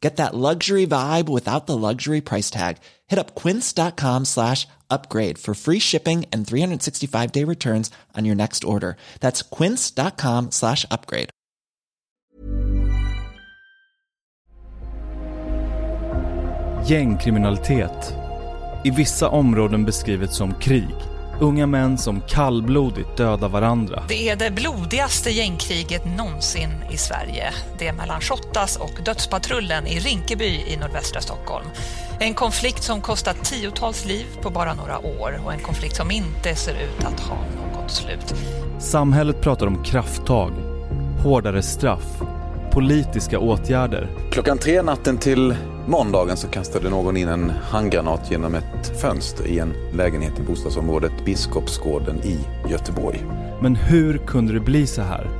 Get that luxury vibe without the luxury price tag. Hit up quince.com slash upgrade for free shipping and 365 day returns on your next order. That's quince.com slash upgrade. Gängkriminalitet. I vissa områden beskrivet som krig. Unga män som kallblodigt dödar varandra. Det är det blodigaste gängkriget någonsin i Sverige. Det är mellan Shottaz och Dödspatrullen i Rinkeby i nordvästra Stockholm. En konflikt som kostat tiotals liv på bara några år och en konflikt som inte ser ut att ha något slut. Samhället pratar om krafttag, hårdare straff, politiska åtgärder. Klockan tre natten till måndagen så kastade någon in en handgranat genom ett fönster i en lägenhet i bostadsområdet Biskopsgården i Göteborg. Men hur kunde det bli så här?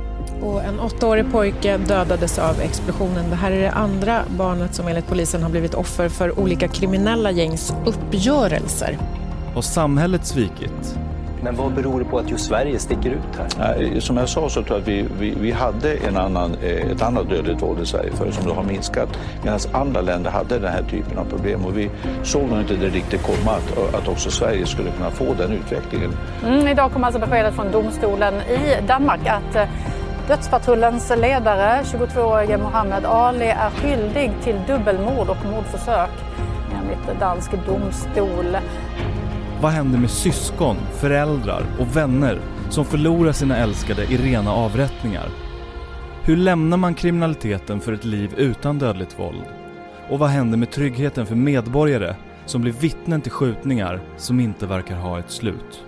Och en åttaårig pojke dödades av explosionen. Det här är det andra barnet som enligt polisen har blivit offer för olika kriminella gängs uppgörelser. Har samhället svikit? Men vad beror det på att just Sverige sticker ut här? Som jag sa så tror jag att vi, vi, vi hade en annan, eh, ett annat dödligt våld i Sverige förr som då har minskat. Medan andra länder hade den här typen av problem och vi såg nog inte det riktigt komma att, att också Sverige skulle kunna få den utvecklingen. Mm, idag kom alltså beskedet från domstolen i Danmark att eh, Dödspatrullens ledare, 22-årige Mohammed Ali, är skyldig till dubbelmord och mordförsök enligt dansk domstol. Vad händer med syskon, föräldrar och vänner som förlorar sina älskade i rena avrättningar? Hur lämnar man kriminaliteten för ett liv utan dödligt våld? Och vad händer med tryggheten för medborgare som blir vittnen till skjutningar som inte verkar ha ett slut?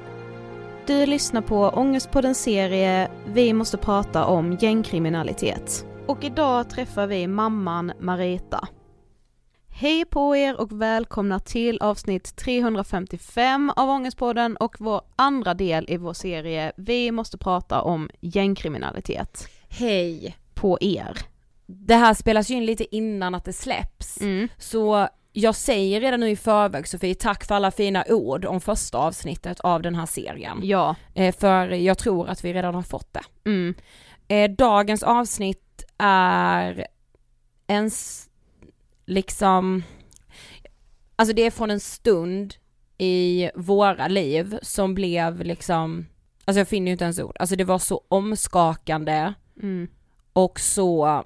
Du lyssnar på Ångestpoddens serie Vi måste prata om gängkriminalitet. Och idag träffar vi mamman Marita. Hej på er och välkomna till avsnitt 355 av Ångestpodden och vår andra del i vår serie Vi måste prata om gängkriminalitet. Hej! På er. Det här spelas ju in lite innan att det släpps, Mm. så jag säger redan nu i förväg Sofie, tack för alla fina ord om första avsnittet av den här serien. Ja. Eh, för jag tror att vi redan har fått det. Mm. Eh, dagens avsnitt är en liksom, alltså det är från en stund i våra liv som blev liksom, alltså jag finner ju inte ens ord, alltså det var så omskakande Mm. och så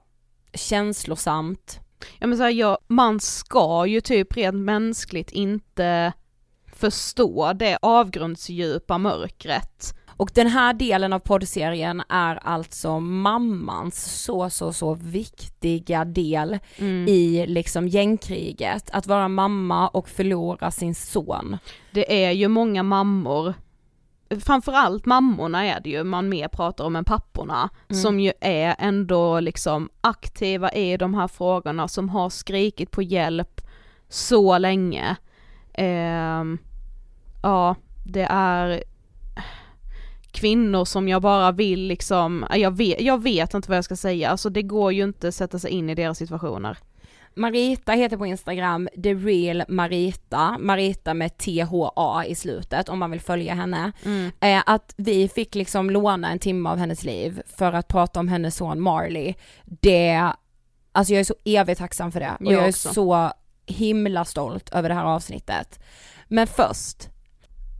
känslosamt. Ja men så här, ja, man ska ju typ rent mänskligt inte förstå det avgrundsdjupa mörkret. Och den här delen av poddserien är alltså mammans så, så, så viktiga del Mm. i liksom gängkriget. Att vara mamma och förlora sin son. Det är ju många mammor, framförallt mammorna är det ju man mer pratar om än papporna, Mm. som ju är ändå liksom aktiva i de här frågorna, som har skrikit på hjälp så länge. Ehm, ja, det är kvinnor som jag bara vill liksom, jag vet, jag vet inte vad jag ska säga, alltså det går ju inte att sätta sig in i deras situationer. Marita heter på Instagram The Real Marita, Marita med THA i slutet om man vill följa henne. Mm. Eh, att vi fick liksom låna en timme av hennes liv för att prata om hennes son Marley. Det, alltså jag är så evigt tacksam för det och Jag jag är så himla stolt över det här avsnittet. Men först,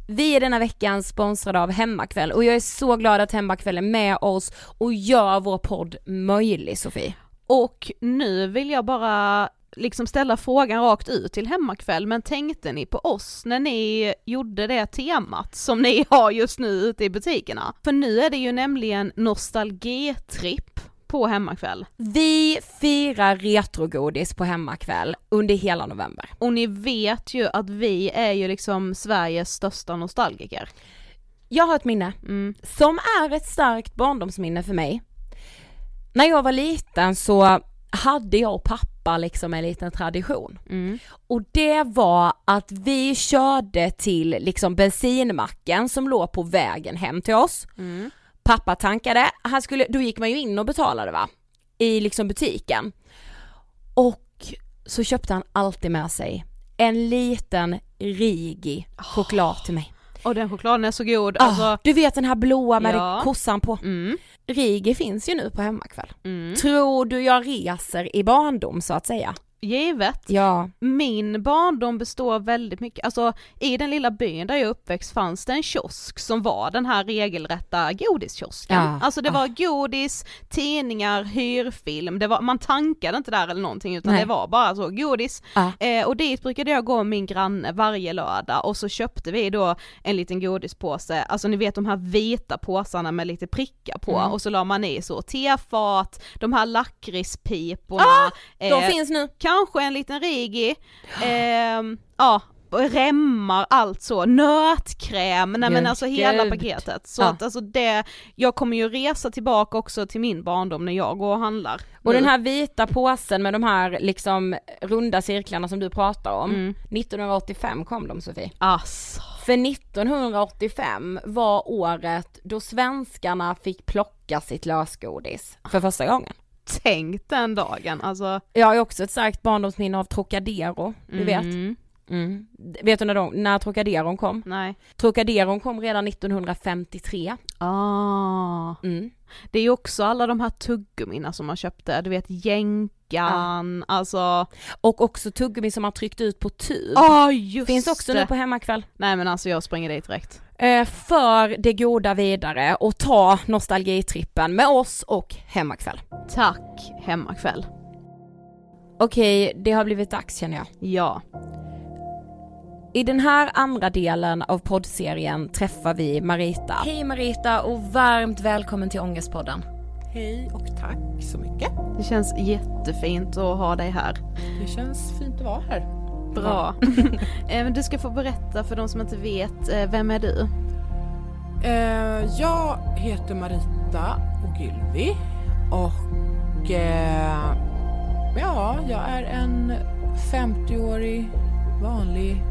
vi är denna veckan sponsrade av Hemmakväll och jag är så glad att Hemmakväll är med oss och gör vår podd möjlig Sofie. Och nu vill jag bara liksom ställa frågan rakt ut till Hemmakväll, men tänkte ni på oss när ni gjorde det temat som ni har just nu ute i butikerna? För nu är det ju nämligen nostalgitripp på Hemmakväll. Vi firar retrogodis på Hemmakväll under hela november. Och ni vet ju att vi är ju liksom Sveriges största nostalgiker. Jag har ett minne Mm. som är ett starkt barndomsminne för mig. När jag var liten så hade jag och pappa liksom en liten tradition. Mm. Och det var att vi körde till liksom bensinmacken som låg på vägen hem till oss. Mm. Pappa tankade, han skulle, då gick man ju in och betalade va? I liksom butiken. Och så köpte han alltid med sig en liten Rigi choklad till mig. Och den chokladen är så god, Ah, alltså. du vet den här blåa med Ja. kossan på. Mm. Rigi finns ju nu på hemmakväll. Mm. Tror du jag reser i barndom så att säga? Givet. Ja. Min barndom består väldigt mycket, alltså i den lilla byn där jag uppväxt fanns det en kiosk som var den här regelrätta godiskiosken. Ja. Alltså det var godis, tidningar, hyrfilm, det var, man tankade inte där eller någonting utan Nej. det var bara så godis. Ja. Eh, och dit brukade jag gå med min granne varje lördag och så köpte vi då en liten godispåse, alltså ni vet de här vita påsarna med lite prickar på Mm. och så la man i så tefat, de här lakritspiporna. Ah, De eh, finns nu. Kanske en liten Rigi, ehm, ja, remmar, allt så, nötkräm, nej men alltså hela paketet. Så Ja. att alltså det, jag kommer ju resa tillbaka också till min barndom när jag går och handlar. Och nu. den här vita påsen med de här liksom runda cirklarna som du pratar om. Mm. 1985 kom de Sofie. Alltså. För 1985 var året då svenskarna fick plocka sitt lösgodis för första gången. Tänk den dagen, alltså. Jag har också ett starkt barndomsminne av Trocadero, du vet. Mm. Mm. Vet du när, de, när Trocaderon kom? Nej. Trocaderon kom redan 1953. Ah. Mm. Det är ju också alla de här tuggummina som man köpte, du vet jänkan, alltså. Och också tuggummi som man tryckt ut på tub. Ja just Finns också det. nu på hemmakväll. Nej men alltså jag springer dit direkt. Eh, för det goda vidare och ta nostalgitrippen med oss och hemmakväll. Tack hemmakväll. Okej, det har blivit dags känner jag. Ja. I den här andra delen av poddserien träffar vi Marita. Hej Marita och varmt välkommen till Ångestpodden. Hej och tack så mycket. Det känns jättefint att ha dig här. Det känns fint att vara här. Bra. Eh, du ska få berätta för de som inte vet, eh, vem är du? Eh, jag heter Marita Ogilvi och ja, jag är en 50-årig vanlig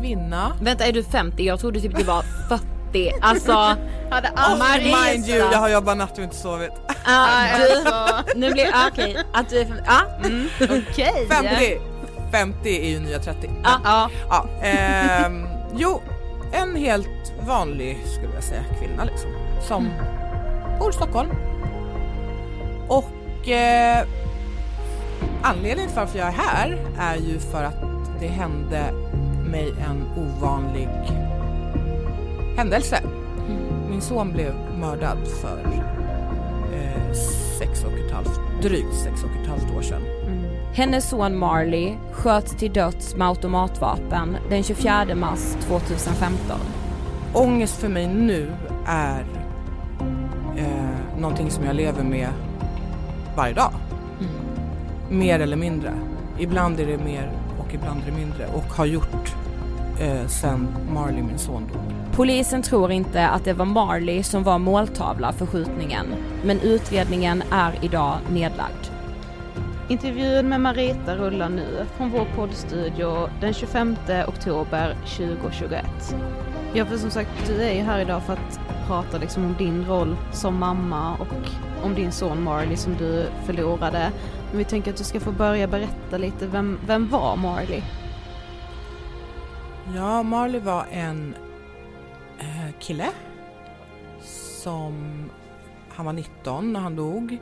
kvinna. Vänta, är du 50? Jag trodde typ du var 40. Alltså, Hade Oh, Marita. mind you, jag har jobbat natt och inte sovit. ah, du, nu blir ah, okej, att du är 50, ah, mm, okej. 50! 50 är ju nya 30. Ah, ah. Ja, ehm, jo, en helt vanlig skulle jag säga kvinna liksom. Som bor i Stockholm. Och eh, anledningen till varför jag är här är ju för att det hände mig en ovanlig händelse. Min son blev mördad för eh, sex och ett halvt, drygt sex och ett halvt år sedan. Hennes son Marley sköts till döds med automatvapen den 24 mars 2015. Ångest för mig nu är eh, någonting som jag lever med varje dag. Mer eller mindre. Ibland är det mer och ibland är det mindre och har gjort eh, sen Marley, min son, dog. Polisen tror inte att det var Marley som var måltavla för skjutningen, men utredningen är idag nedlagd. Intervjun med Marita rullar nu från vår poddstudio den 25 oktober 2021. Ja för som sagt, du är ju här idag för att prata liksom om din roll som mamma och om din son Marley som du förlorade. Men vi tänker att du ska få börja berätta lite, vem, vem var Marley? Ja, Marley var en eh, kille som, han var 19 när han dog.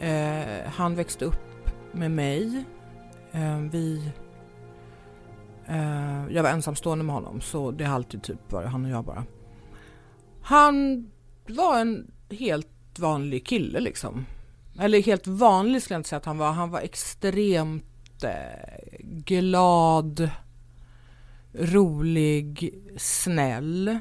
Eh, han växte upp med mig. Eh, vi, eh, jag var ensamstående med honom så det har alltid typ varit han och jag bara. Han var en helt vanlig kille liksom. Eller helt vanlig skulle jag inte säga att han var. Han var extremt eh, glad, rolig, snäll.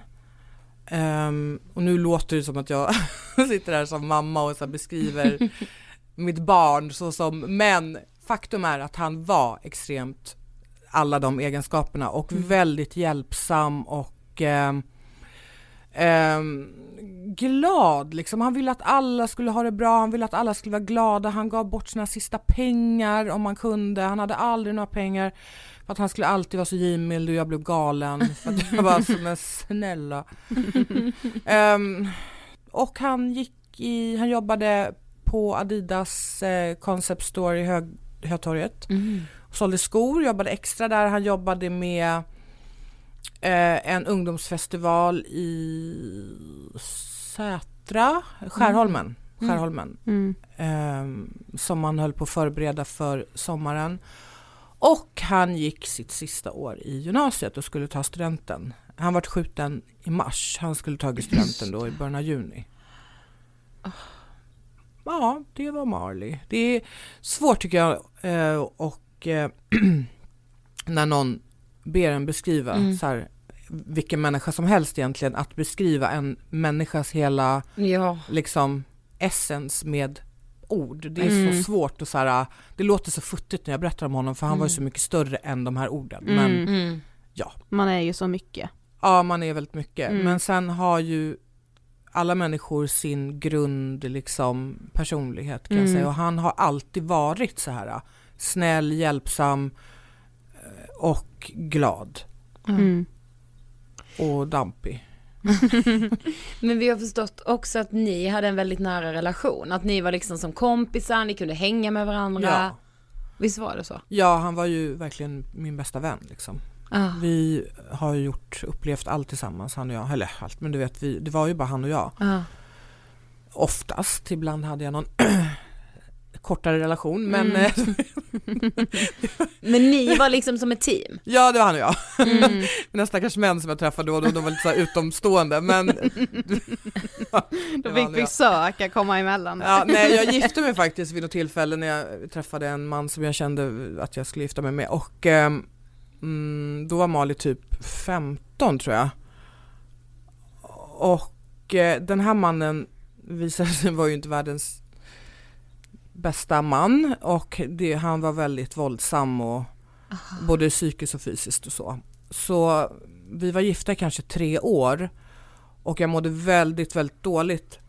Um, och nu låter det som att jag sitter här som mamma och så beskriver mitt barn så som, men faktum är att han var extremt alla de egenskaperna och mm. väldigt hjälpsam och um, um, glad liksom. Han ville att alla skulle ha det bra, han ville att alla skulle vara glada, han gav bort sina sista pengar om man kunde, han hade aldrig några pengar för att han skulle alltid vara så givmild och jag blev galen för att jag var så men snälla. um, och han gick i, han jobbade på Adidas eh, Concept Store i Hög, Hötorget. Mm. Sålde skor, jobbade extra där. Han jobbade med eh, en ungdomsfestival i Sätra, Skärholmen. Mm. Skärholmen. Mm. Eh, som man höll på att förbereda för sommaren. Och han gick sitt sista år i gymnasiet och skulle ta studenten. Han var skjuten i mars. Han skulle tagit studenten då i början av juni. Ja, det var Marley. Det är svårt tycker jag eh, och eh, när någon ber en beskriva mm. så här, vilken människa som helst egentligen att beskriva en människas hela ja. liksom essens med ord. Det är mm. så svårt och så här, det låter så futtigt när jag berättar om honom för han mm. var ju mm. så mycket större än de här orden. Mm. Men mm. ja. Man är ju så mycket. Ja, man är väldigt mycket. Men sen har ju alla människor sin grund liksom personlighet kan jag säga och han har alltid varit så här snäll, hjälpsam eh, och glad. Och dampig. Men vi har förstått också att ni hade en väldigt nära relation, att ni var liksom som kompisar, ni kunde hänga med varandra. Ja. Visst var det så? Ja, han var ju verkligen min bästa vän liksom. Ah. Vi har gjort, upplevt allt tillsammans han och jag, eller allt men du vet, vi, det var ju bara han och jag. Ah. Oftast, ibland hade jag någon kortare relation men... Mm. Eh, men ni var liksom som ett team? Ja det var han och jag. Mm. Mina stackars män som jag träffade då, och då, de var lite så utomstående men... ja, då fick vi söka komma emellan. Ja, nej jag gifte mig faktiskt vid något tillfälle när jag träffade en man som jag kände att jag skulle gifta mig med och ehm, mm, då var Mali typ 15 tror jag. Och eh, den här mannen visade sig vara ju inte världens bästa man och det, han var väldigt våldsam och Aha. både psykiskt och fysiskt och så. Så vi var gifta kanske tre år och jag mådde väldigt, väldigt dåligt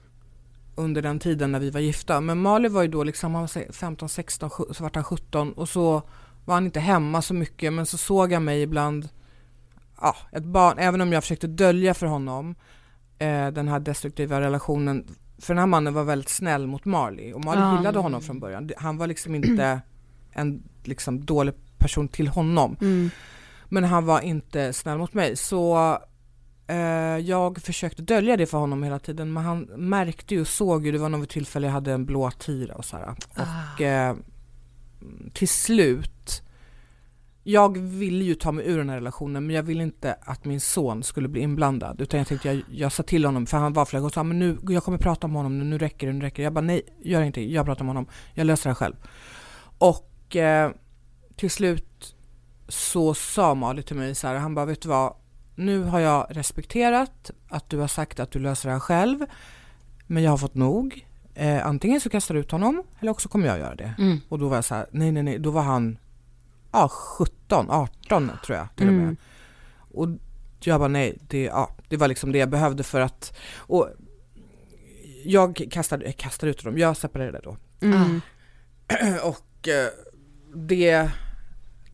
under den tiden när vi var gifta. Men Mali var ju då liksom, han var 15, 16, så var han 17 och så var han inte hemma så mycket men så såg jag mig ibland, ja, ett barn, även om jag försökte dölja för honom eh, den här destruktiva relationen för den här mannen var väldigt snäll mot Marley och Marley ja. gillade honom från början. Han var liksom inte en liksom dålig person till honom. Mm. Men han var inte snäll mot mig så eh, jag försökte dölja det för honom hela tiden men han märkte ju och såg ju, det var något tillfälle jag hade en blå tira och så här. Och ah. eh, till slut jag ville ju ta mig ur den här relationen men jag ville inte att min son skulle bli inblandad utan jag tänkte jag, jag sa till honom för han var flera gånger och sa men nu, jag kommer prata med honom nu, nu räcker det, nu räcker det. Jag bara nej, gör inte jag pratar med honom, jag löser det här själv. Och eh, till slut så sa Mali till mig så här, han bara vet du vad, nu har jag respekterat att du har sagt att du löser det här själv men jag har fått nog. Eh, antingen så kastar du ut honom eller också kommer jag göra det. Mm. Och då var jag så här, nej nej nej, då var han ja, 17, 18 tror jag till och med. Mm. Och jag bara nej, det, ja, det var liksom det jag behövde för att, och jag kastade, jag kastade ut honom, jag separerade då. Mm. och eh, det,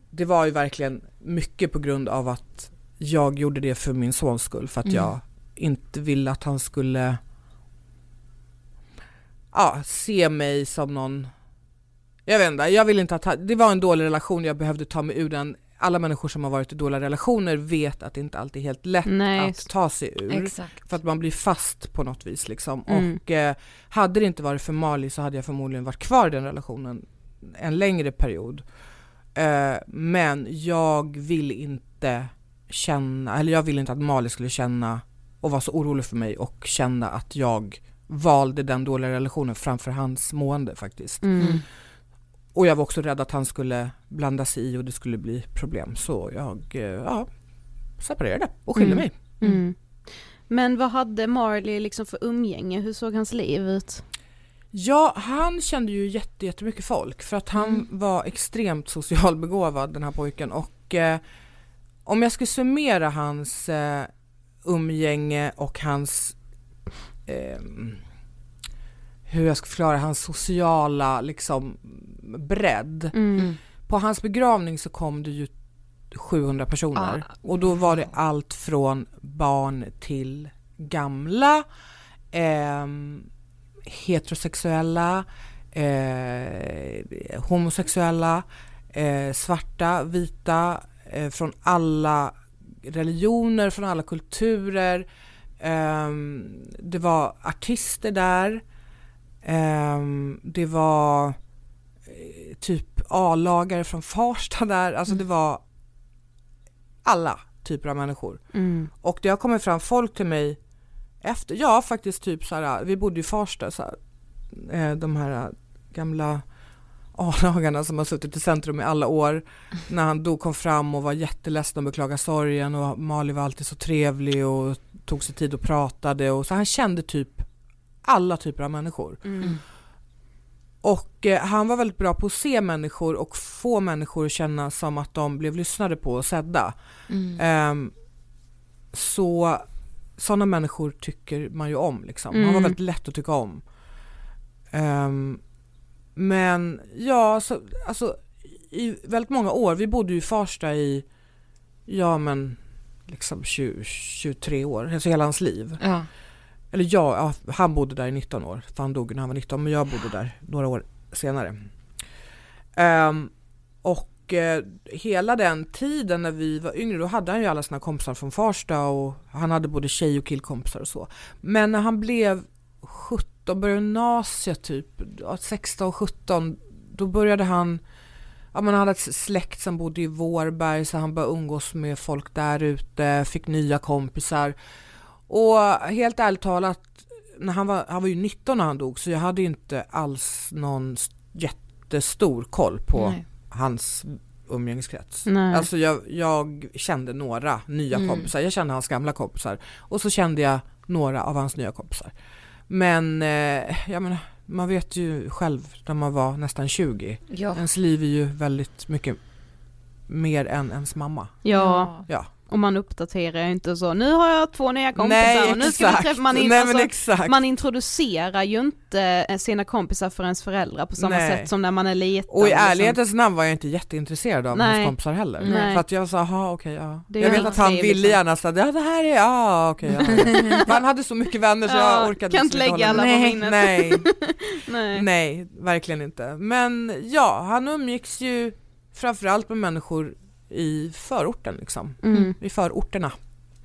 det var ju verkligen mycket på grund av att jag gjorde det för min sons skull, för att mm. jag inte ville att han skulle ja, se mig som någon jag vet inte, jag vill inte att det var en dålig relation, jag behövde ta mig ur den. Alla människor som har varit i dåliga relationer vet att det inte alltid är helt lätt Nej, att ta sig ur. Exakt. För att man blir fast på något vis liksom. Mm. Och eh, hade det inte varit för Mali så hade jag förmodligen varit kvar i den relationen en längre period. Eh, men jag vill inte känna, eller jag vill inte att Mali skulle känna och vara så orolig för mig och känna att jag valde den dåliga relationen framför hans mående faktiskt. Mm. Och jag var också rädd att han skulle blanda sig i och det skulle bli problem. Så jag, eh, ja, separerade och skilde Mm. mig. Mm. Men vad hade Marley liksom för umgänge? Hur såg hans liv ut? Ja, han kände ju jätte, jättemycket folk för att han Mm. var extremt socialbegåvad den här pojken och eh, om jag skulle summera hans eh, umgänge och hans eh, hur jag ska förklara hans sociala liksom bredd. Mm. På hans begravning så kom det ju 700 personer Ah. och då var det allt från barn till gamla, ehm, heterosexuella, eh, homosexuella, eh, svarta, vita, eh, från alla religioner, från alla kulturer. Ehm, det var artister där. Ehm, det var eh, typ A-lagare från Farsta där. Alltså det var alla typer av människor. Mm. Och det har kommit fram folk till mig efter, ja faktiskt typ så här, vi bodde i Farsta så här, eh, de här gamla A-lagarna som har suttit i centrum i alla år. När han då kom fram och var jätteledsen och beklagade sorgen och Mali var alltid så trevlig och tog sig tid och pratade och så han kände typ alla typer av människor. Mm. Och eh, han var väldigt bra på att se människor och få människor att känna som att de blev lyssnade på och sedda. Mm. Ehm, så sådana människor tycker man ju om liksom. Han var Mm. väldigt lätt att tycka om. Ehm, men ja, så, alltså i väldigt många år, vi bodde ju i Farsta i, ja men liksom 20, 23 år, alltså hela hans liv. Ja. Eller jag, ja, han bodde där i 19 år, för han dog när han var 19, men jag bodde där några år senare. Ehm, och eh, hela den tiden när vi var yngre, då hade han ju alla sina kompisar från Farsta och han hade både tjej och killkompisar och så. Men när han blev 17, började gymnasiet typ, ja, 16, 17, då började han Ja men han hade ett släkt som bodde i Vårberg så han började umgås med folk där ute, fick nya kompisar. Och helt ärligt talat, när han, var, han var ju 19 när han dog så jag hade inte alls någon jättestor koll på Nej. hans umgängeskrets. Nej. Alltså jag, jag kände några nya Mm. kompisar, jag kände hans gamla kompisar och så kände jag några av hans nya kompisar. Men eh, jag menar, man vet ju själv när man var nästan 20, Ja. ens liv är ju väldigt mycket mer än ens mamma. Ja, Ja. Och man uppdaterar ju inte så, nu har jag två nya kompisar Nej, och nu ska vi exakt. träffa, man, in, Nej, alltså, man introducerar ju inte eh, sina kompisar för ens föräldrar på samma Nej. sätt som när man är liten. Och i liksom. ärlighetens namn var jag inte jätteintresserad av Nej. hans kompisar heller. Nej. För att jag sa, jaha okej ja. Det jag vet att han ville liksom. gärna säga, ja det här är, ja okej ja. För han hade så mycket vänner så Ja, jag orkade kan liksom inte lägga alla på minnet. Nej, Nej. nej, verkligen inte. Men ja, han umgicks ju framförallt med människor i förorten liksom. Mm. I förorterna.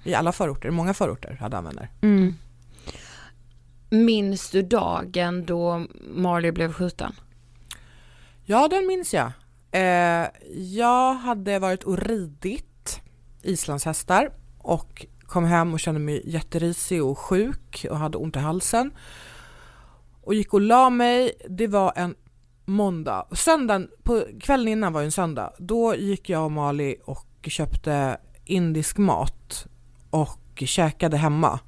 I alla förorter, många förorter hade han vänner. Mm. Minns du dagen då Marley blev skjuten? Ja, den minns jag. Eh, jag hade varit och ridit islandshästar och kom hem och kände mig jätterisig och sjuk och hade ont i halsen. Och gick och la mig. Det var en måndag. Söndagen, på kvällen innan var ju en söndag. Då gick jag och Mali och köpte indisk mat och käkade hemma.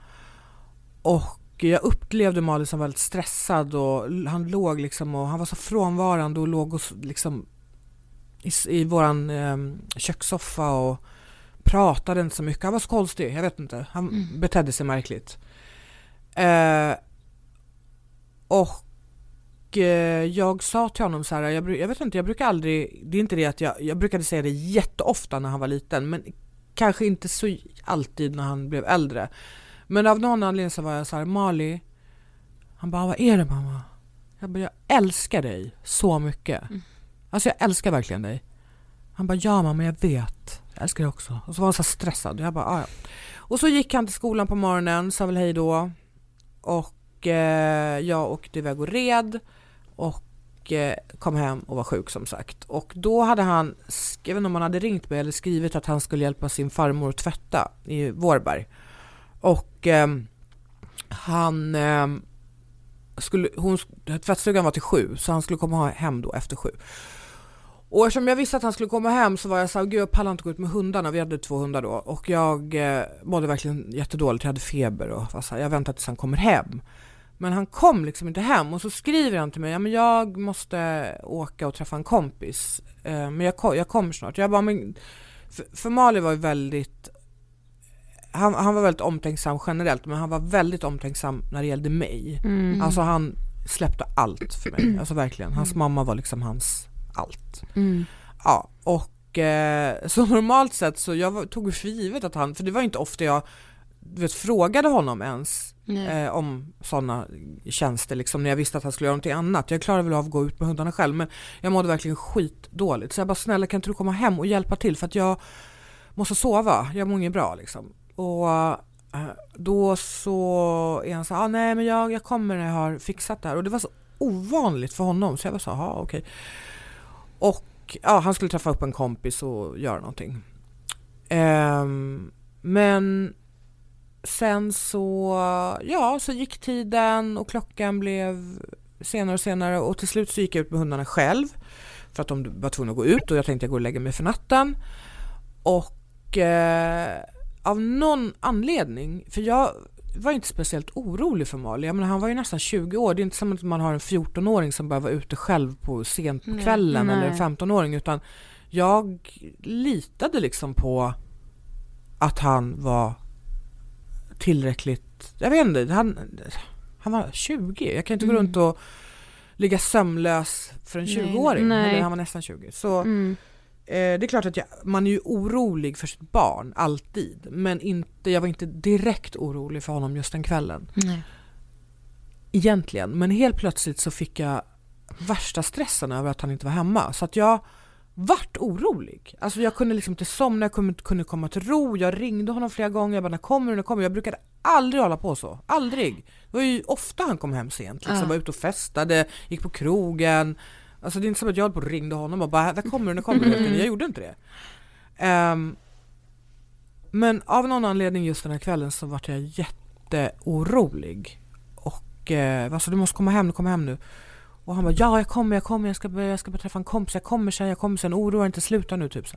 Och jag upplevde Mali som väldigt stressad och han låg liksom och han var så frånvarande och låg och liksom i, i våran eh, kökssoffa och pratade inte så mycket. Han var så konstig, jag vet inte. Han Mm. betedde sig märkligt. Eh, och jag sa till honom så här, jag, jag vet inte, jag brukar aldrig, det är inte det att jag, jag brukade säga det jätteofta när han var liten, men kanske inte så alltid när han blev äldre. Men av någon anledning så var jag så här, Mali, han bara, vad är det mamma? Jag bara, jag älskar dig så mycket. Mm. Alltså jag älskar verkligen dig. Han bara, ja mamma jag vet. Jag älskar dig också. Och så var han så stressad. Jag bara, ah, ja. Och så gick han till skolan på morgonen, sa väl hej då. Och eh, jag åkte iväg och red. Och eh, kom hem och var sjuk som sagt. Och då hade han, jag vet inte om han hade ringt mig eller skrivit att han skulle hjälpa sin farmor att tvätta i Vårberg. Och eh, han eh, skulle, hon, tvättstugan var till sju så han skulle komma hem då efter sju. Och eftersom jag visste att han skulle komma hem så var jag såhär, gud jag pallar inte gå ut med hundarna, vi hade två hundar då och jag eh, mådde verkligen jättedåligt, jag hade feber och var så jag väntar tills han kommer hem. Men han kom liksom inte hem och så skriver han till mig, ja men jag måste åka och träffa en kompis, eh, men jag, jag kommer snart. Jag bara, men, för, för Mali var ju väldigt han, han, var väldigt omtänksam generellt men han var väldigt omtänksam när det gällde mig. Mm. Alltså han släppte allt för mig, alltså verkligen. Hans mm. mamma var liksom hans allt. Mm. Ja, och eh, så normalt sett så jag tog för givet att han, för det var inte ofta jag vet, frågade honom ens eh, om sådana tjänster liksom när jag visste att han skulle göra någonting annat. Jag klarade väl av att gå ut med hundarna själv men jag mådde verkligen skitdåligt. Så jag bara snälla kan inte du komma hem och hjälpa till för att jag måste sova, jag mår inget bra liksom. Och eh, då så är han så ah, nej men jag, jag kommer när jag har fixat det här och det var så ovanligt för honom så jag var så, ja okej. Och ja, han skulle träffa upp en kompis och göra någonting. Um, men sen så, ja, så gick tiden och klockan blev senare och senare och till slut så gick jag ut med hundarna själv för att de var tvungna att gå ut och jag tänkte jag går och lägger mig för natten. Och eh, av någon anledning, för jag var inte speciellt orolig för Mali. Jag menar, han var ju nästan 20 år. Det är inte som att man har en 14-åring som behöver vara ute själv på sent på kvällen nej, eller en 15-åring utan jag litade liksom på att han var tillräckligt, jag vet inte, han, han var 20. Jag kan inte mm. gå runt och ligga sömnlös för en 20-åring. Eller han var nästan 20. Så mm. Eh, det är klart att jag, man är ju orolig för sitt barn, alltid. Men inte, jag var inte direkt orolig för honom just den kvällen. Nej. Egentligen. Men helt plötsligt så fick jag värsta stressen över att han inte var hemma. Så att jag vart orolig. Alltså jag kunde liksom inte somna, jag kunde, kunde komma till ro. Jag ringde honom flera gånger, jag bara när kommer du, när kommer? Jag brukade aldrig hålla på så. Aldrig. Det var ju ofta han kom hem sent. Liksom, uh. var ute och festade, gick på krogen Alltså det är inte som att jag höll på och ringde honom och bara, när kommer du, när kommer du? Mm. Jag gjorde inte det. Um, men av någon anledning just den här kvällen så vart jag jätteorolig. Och eh, alltså du måste komma hem, komma hem nu. Och han bara, ja jag kommer, jag kommer, jag ska, jag ska bara träffa en kompis, jag kommer sen, jag kommer sen, oroa inte, sluta nu typ så.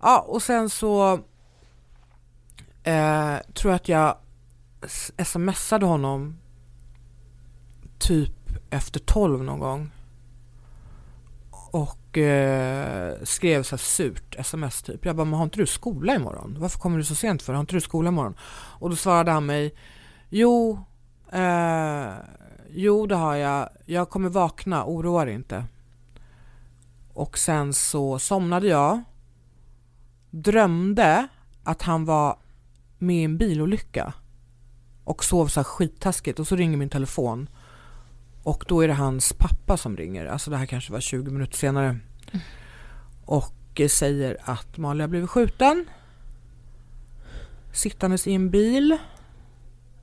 Ja och sen så eh, tror jag att jag smsade honom typ efter tolv någon gång och eh, skrev så här surt sms typ. Jag bara, men har inte du skola imorgon? Varför kommer du så sent för? Har inte du skola imorgon? Och då svarade han mig, jo, eh, jo det har jag. Jag kommer vakna, oroa dig inte. Och sen så somnade jag, drömde att han var med i en bilolycka och sov så här skittaskigt och så ringer min telefon och då är det hans pappa som ringer, alltså det här kanske var 20 minuter senare. Och eh, säger att Malin har blivit skjuten. Sittandes i en bil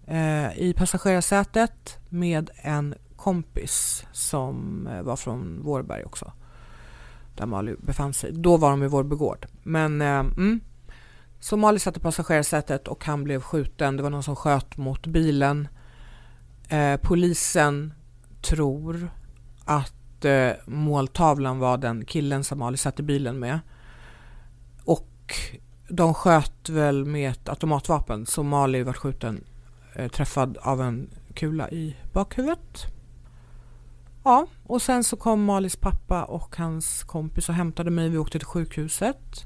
eh, i passagerarsätet med en kompis som eh, var från Vårberg också. Där Mali befann sig. Då var de i Vårbygård. Men eh, mm. Så Mali satt i passagerarsätet och han blev skjuten. Det var någon som sköt mot bilen. Eh, polisen tror att eh, måltavlan var den killen som Mali satt i bilen med. Och de sköt väl med ett automatvapen så Mali var skjuten träffad av en kula i bakhuvudet. Ja, och sen så kom Malis pappa och hans kompis och hämtade mig. Vi åkte till sjukhuset.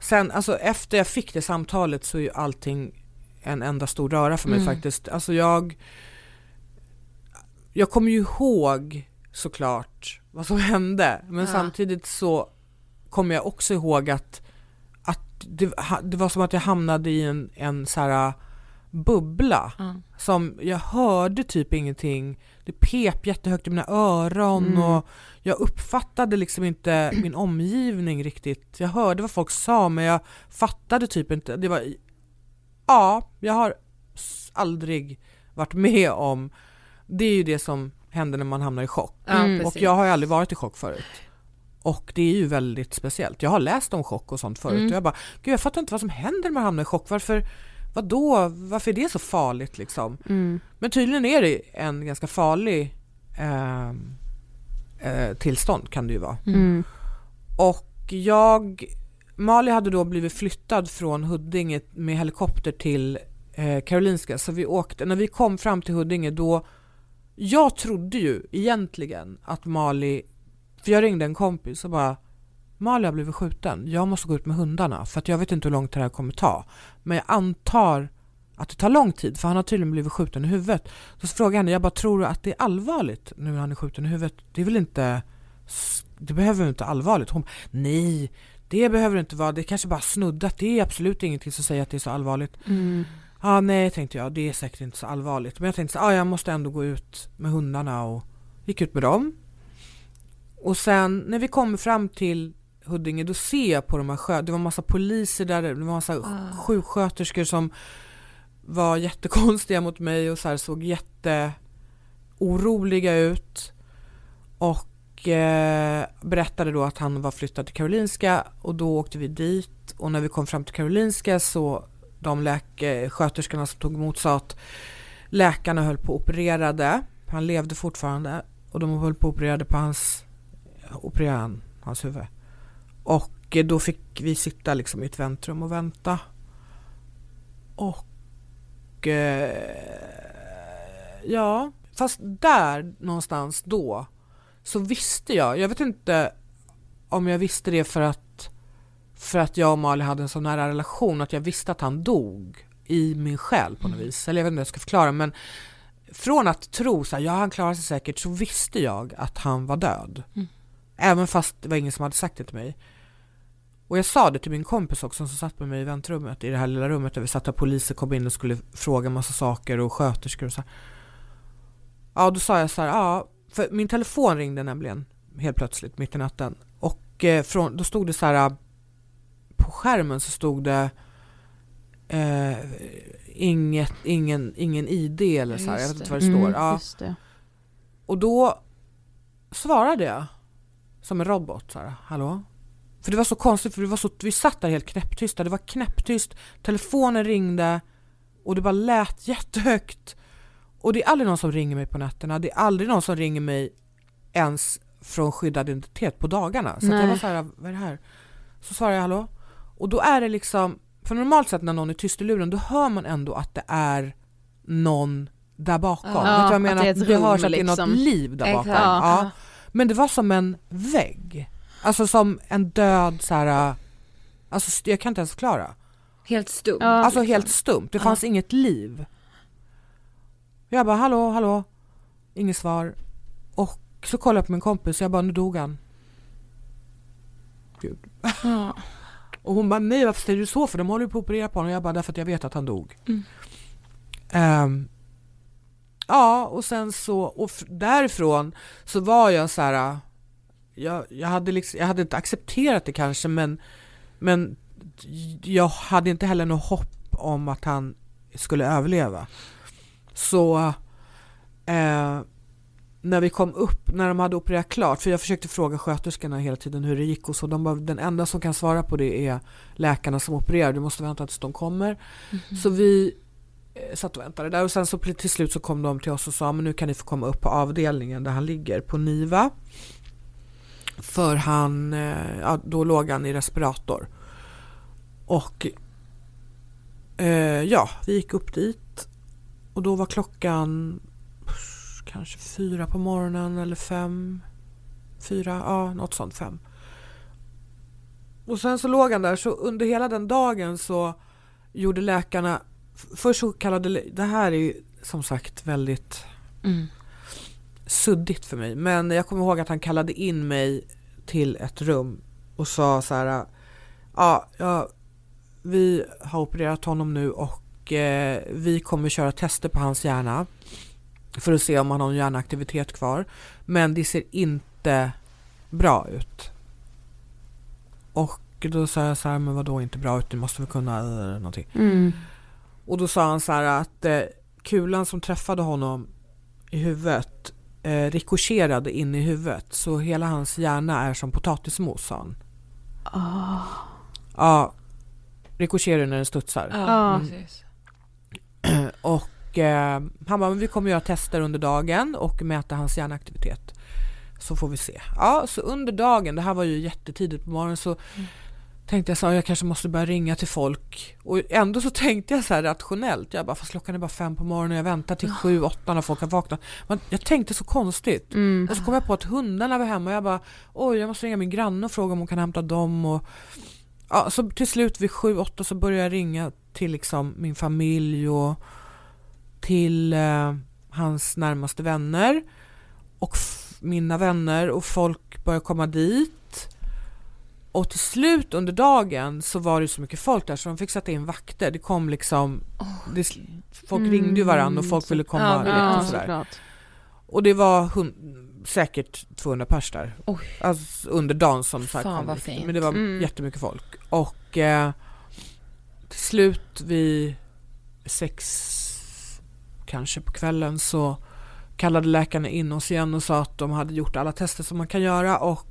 Sen, alltså efter jag fick det samtalet så är ju allting en enda stor röra för mig mm. faktiskt. Alltså jag jag kommer ju ihåg såklart vad som hände men ja. samtidigt så kommer jag också ihåg att, att det, det, var som att jag hamnade i en, en så här bubbla. Ja. Som jag hörde typ ingenting. Det pep jättehögt i mina öron Mm. och jag uppfattade liksom inte min omgivning riktigt. Jag hörde vad folk sa men jag fattade typ inte. Det var, ja, jag har aldrig varit med om, det är ju det som händer när man hamnar i chock. Mm. Och jag har ju aldrig varit i chock förut. Och det är ju väldigt speciellt. Jag har läst om chock och sånt förut Mm. och jag bara, gud jag fattar inte vad som händer när man hamnar i chock. Varför, vadå, varför är det så farligt liksom? Mm. Men tydligen är det en ganska farlig eh, eh, tillstånd kan det ju vara. Mm. Och jag, Mali hade då blivit flyttad från Huddinge med helikopter till eh, Karolinska så vi åkte, när vi kom fram till Huddinge då, jag trodde ju egentligen att Mali, för jag ringde en kompis och bara Mali har blivit skjuten, jag måste gå ut med hundarna för att jag vet inte hur långt det här kommer ta. Men jag antar att det tar lång tid för han har tydligen blivit skjuten i huvudet. Så frågade jag henne, jag bara tror du att det är allvarligt nu när han är skjuten i huvudet? Det är väl inte, det behöver inte allvarligt? Hon nej, det behöver det inte vara, det kanske bara snuddat, det är absolut ingenting som säger att det är så allvarligt. Mm. Ja, nej tänkte jag, det är säkert inte så allvarligt. Men jag tänkte så, ah, jag måste ändå gå ut med hundarna och gick ut med dem. Och sen när vi kommer fram till Huddinge då ser jag på de här sjö, det var massa poliser där, det var massa Ah. sjuksköterskor som var jättekonstiga mot mig och så här såg jätteoroliga ut. Och eh, berättade då att han var flyttad till Karolinska och då åkte vi dit och när vi kom fram till Karolinska så de läke, sköterskorna som tog emot sa att läkarna höll på och opererade. Han levde fortfarande och de höll på och opererade på hans, opererade han, hans huvud. Och då fick vi sitta liksom i ett väntrum och vänta. Och eh, ja, fast där någonstans då så visste jag, jag vet inte om jag visste det för att för att jag och Mali hade en så nära relation att jag visste att han dog i min själ på något vis. Eller jag vet inte hur jag ska förklara men från att tro så här, ja han klarar sig säkert så visste jag att han var död. Mm. Även fast det var ingen som hade sagt det till mig. Och jag sa det till min kompis också som satt med mig i väntrummet i det här lilla rummet där vi satt där poliser kom in och skulle fråga massa saker och sköterskor och så här. Ja då sa jag så här, ja för min telefon ringde nämligen helt plötsligt mitt i natten och eh, från, då stod det så här på skärmen så stod det eh, inget, ingen, ingen ID eller så här, jag vet inte vad det står. Mm, ja. det. Och då svarade jag som en robot så här, hallå? För det var så konstigt för det var så, vi satt där helt knäpptysta, det var knäpptyst, telefonen ringde och det bara lät jättehögt. Och det är aldrig någon som ringer mig på nätterna, det är aldrig någon som ringer mig ens från skyddad identitet på dagarna. Så jag var så här, vad är det här? Så svarar jag hallå? Och då är det liksom, för normalt sett när någon är tyst i luren då hör man ändå att det är någon där bakom. Ja, Vet du vad jag menar? det det hörs att det är liksom. något liv där bakom. Ja. Men det var som en vägg. Alltså som en död så här. Alltså st- jag kan inte ens förklara. Helt stum. Ja, Alltså liksom. helt stumt, det Ja. fanns inget liv. Jag bara hallå, hallå, inget svar. Och så kollade jag på min kompis och jag bara nu dog han. Gud. Ja. Och hon bara nej varför säger du så för de håller ju på att operera på honom. Och jag bara därför att jag vet att han dog. Mm. Ehm, ja och sen så, och därifrån så var jag så här. Jag, jag, hade liksom, jag hade inte accepterat det kanske men, men jag hade inte heller något hopp om att han skulle överleva. Så eh, när vi kom upp, när de hade opererat klart, för jag försökte fråga sköterskorna hela tiden hur det gick och så, de bara, den enda som kan svara på det är läkarna som opererar, du måste vänta tills de kommer. Så vi eh, satt och väntade där och sen så till slut så kom de till oss och sa, men nu kan ni få komma upp på avdelningen där han ligger på NIVA. För han, eh, ja, då låg han i respirator. Och eh, ja, vi gick upp dit och då var klockan kanske fyra på morgonen eller fem. Fyra, ja något sånt, fem. Och sen så låg han där så under hela den dagen så gjorde läkarna, först så kallade, det här är ju som sagt väldigt Mm suddigt för mig. Men jag kommer ihåg att han kallade in mig till ett rum och sa så här. Ja, ja vi har opererat honom nu och eh, vi kommer köra tester på hans hjärna för att se om han har någon hjärnaktivitet kvar. Men det ser inte bra ut. Och då sa jag så här, men vadå inte bra ut, du måste väl kunna äh, någonting. Mm. Och då sa han så här att eh, kulan som träffade honom i huvudet eh, rikocherade in i huvudet så hela hans hjärna är som potatismos sa han. Oh. Ja, rikocherar när den studsar. Ja, Mm. precis. och eh, han bara, men vi kommer göra tester under dagen och mäta hans hjärnaktivitet. Så får vi se. Ja, så under dagen, det här var ju jättetidigt på morgonen, så tänkte jag så här, jag kanske måste börja ringa till folk. Och ändå så tänkte jag så här rationellt. Jag bara, fast klockan är bara fem på morgonen och jag väntar till sju, åtta när folk har vaknat. Men jag tänkte så konstigt. Mm. Och så kom jag på att hundarna var hemma och jag bara, oj jag måste ringa min granne och fråga om hon kan hämta dem. Och, ja, så till slut vid sju, åtta så började jag ringa till liksom min familj och till eh, hans närmaste vänner och mina vänner och folk började komma dit. Och till slut under dagen så var det så mycket folk där så de fick sätta in vakter. Det kom liksom, det, folk ringde ju varandra och folk ville komma Ja, Ja, och sådär. såklart. Och det var hun- säkert 200 pers där. Oj. Alltså under dagen som Fan, kom. fint. Men det var Mm. jättemycket folk. Och eh, till slut vid sex kanske på kvällen så kallade läkarna in oss igen och sa att de hade gjort alla tester som man kan göra och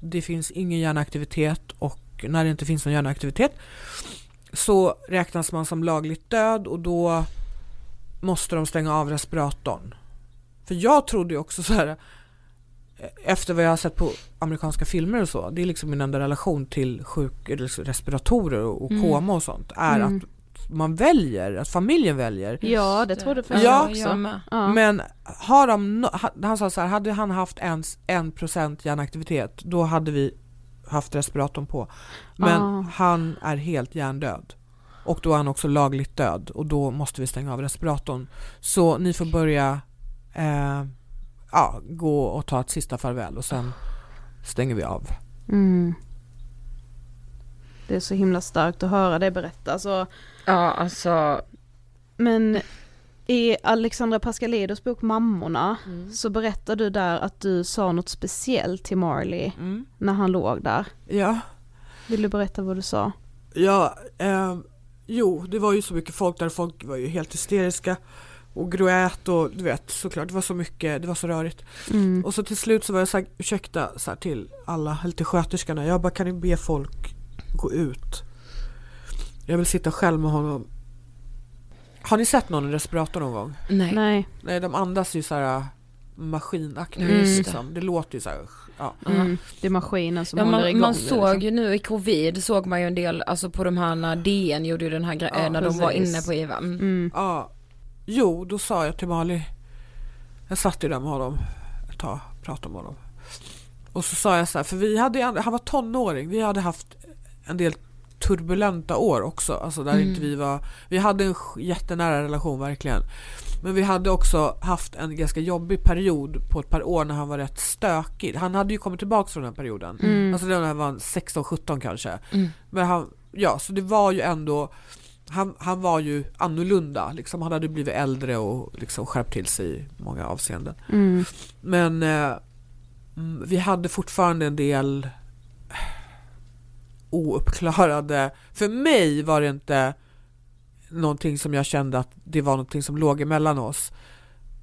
det finns ingen hjärnaktivitet och när det inte finns någon hjärnaktivitet så räknas man som lagligt död och då måste de stänga av respiratorn. För jag trodde ju också så här eh, efter vad jag har sett på amerikanska filmer och så, det är liksom min enda relation till sjuk, liksom respiratorer och, och Mm. koma och sånt, är Mm. att man väljer, att familjen väljer. Ja, det trodde jag också. jag med. Ja. Men har de, no, ha- han sa så här, hade han haft ens en procent hjärnaktivitet, då hade vi haft respiratorn på. Men Ah. han är helt hjärndöd. Och då är han också lagligt död och då måste vi stänga av respiratorn. Så ni får börja eh, ja, gå och ta ett sista farväl och sen stänger vi av. Mm. Det är så himla starkt att höra det berättas. Och, Ja, alltså. men i Alexandra Pascalidos bok Mammorna så berättar du där att du sa något speciellt till Marley Mm. när han låg där. Ja, Vill du berätta vad du sa? Ja, eh, jo, det var ju så mycket folk där. Folk var ju helt hysteriska och grät och du vet såklart, det var så mycket, det var så rörigt. Mm. Och så till slut så var jag så här, ursäkta så här, till alla, eller till sköterskorna. Jag bara, kan ni be folk gå ut? Jag vill sitta själv med honom. Har ni sett någon i respirator någon gång? Nej. Nej. Nej, de andas ju så här maskinaktigt. Mm. Liksom. det låter ju så här, ja. Mm. Det är maskinen som Ja, håller man, igång man såg liksom. ju nu i covid såg man ju en del, alltså på de här när DN gjorde ju den här grejen Ja, när de var precis. inne på IVA. Mm. Mm. Ja, jo, då sa jag till Mali. Jag satt ju där med honom ett tag, pratade med honom. Och så sa jag så här, för vi hade, han var tonåring, vi hade haft en del turbulenta år också. Alltså där Mm. inte vi var, vi hade en jättenära relation verkligen. Men vi hade också haft en ganska jobbig period på ett par år när han var rätt stökig. Han hade ju kommit tillbaka från den perioden. Mm. Alltså när han var 16-17 kanske. Mm. Men han, ja så det var ju ändå han, han var ju annorlunda, liksom, han hade blivit äldre och liksom skärpt till sig i många avseenden. Mm. Men eh, mm, vi hade fortfarande en del ouppklarade, för mig var det inte någonting som jag kände att det var någonting som låg emellan oss.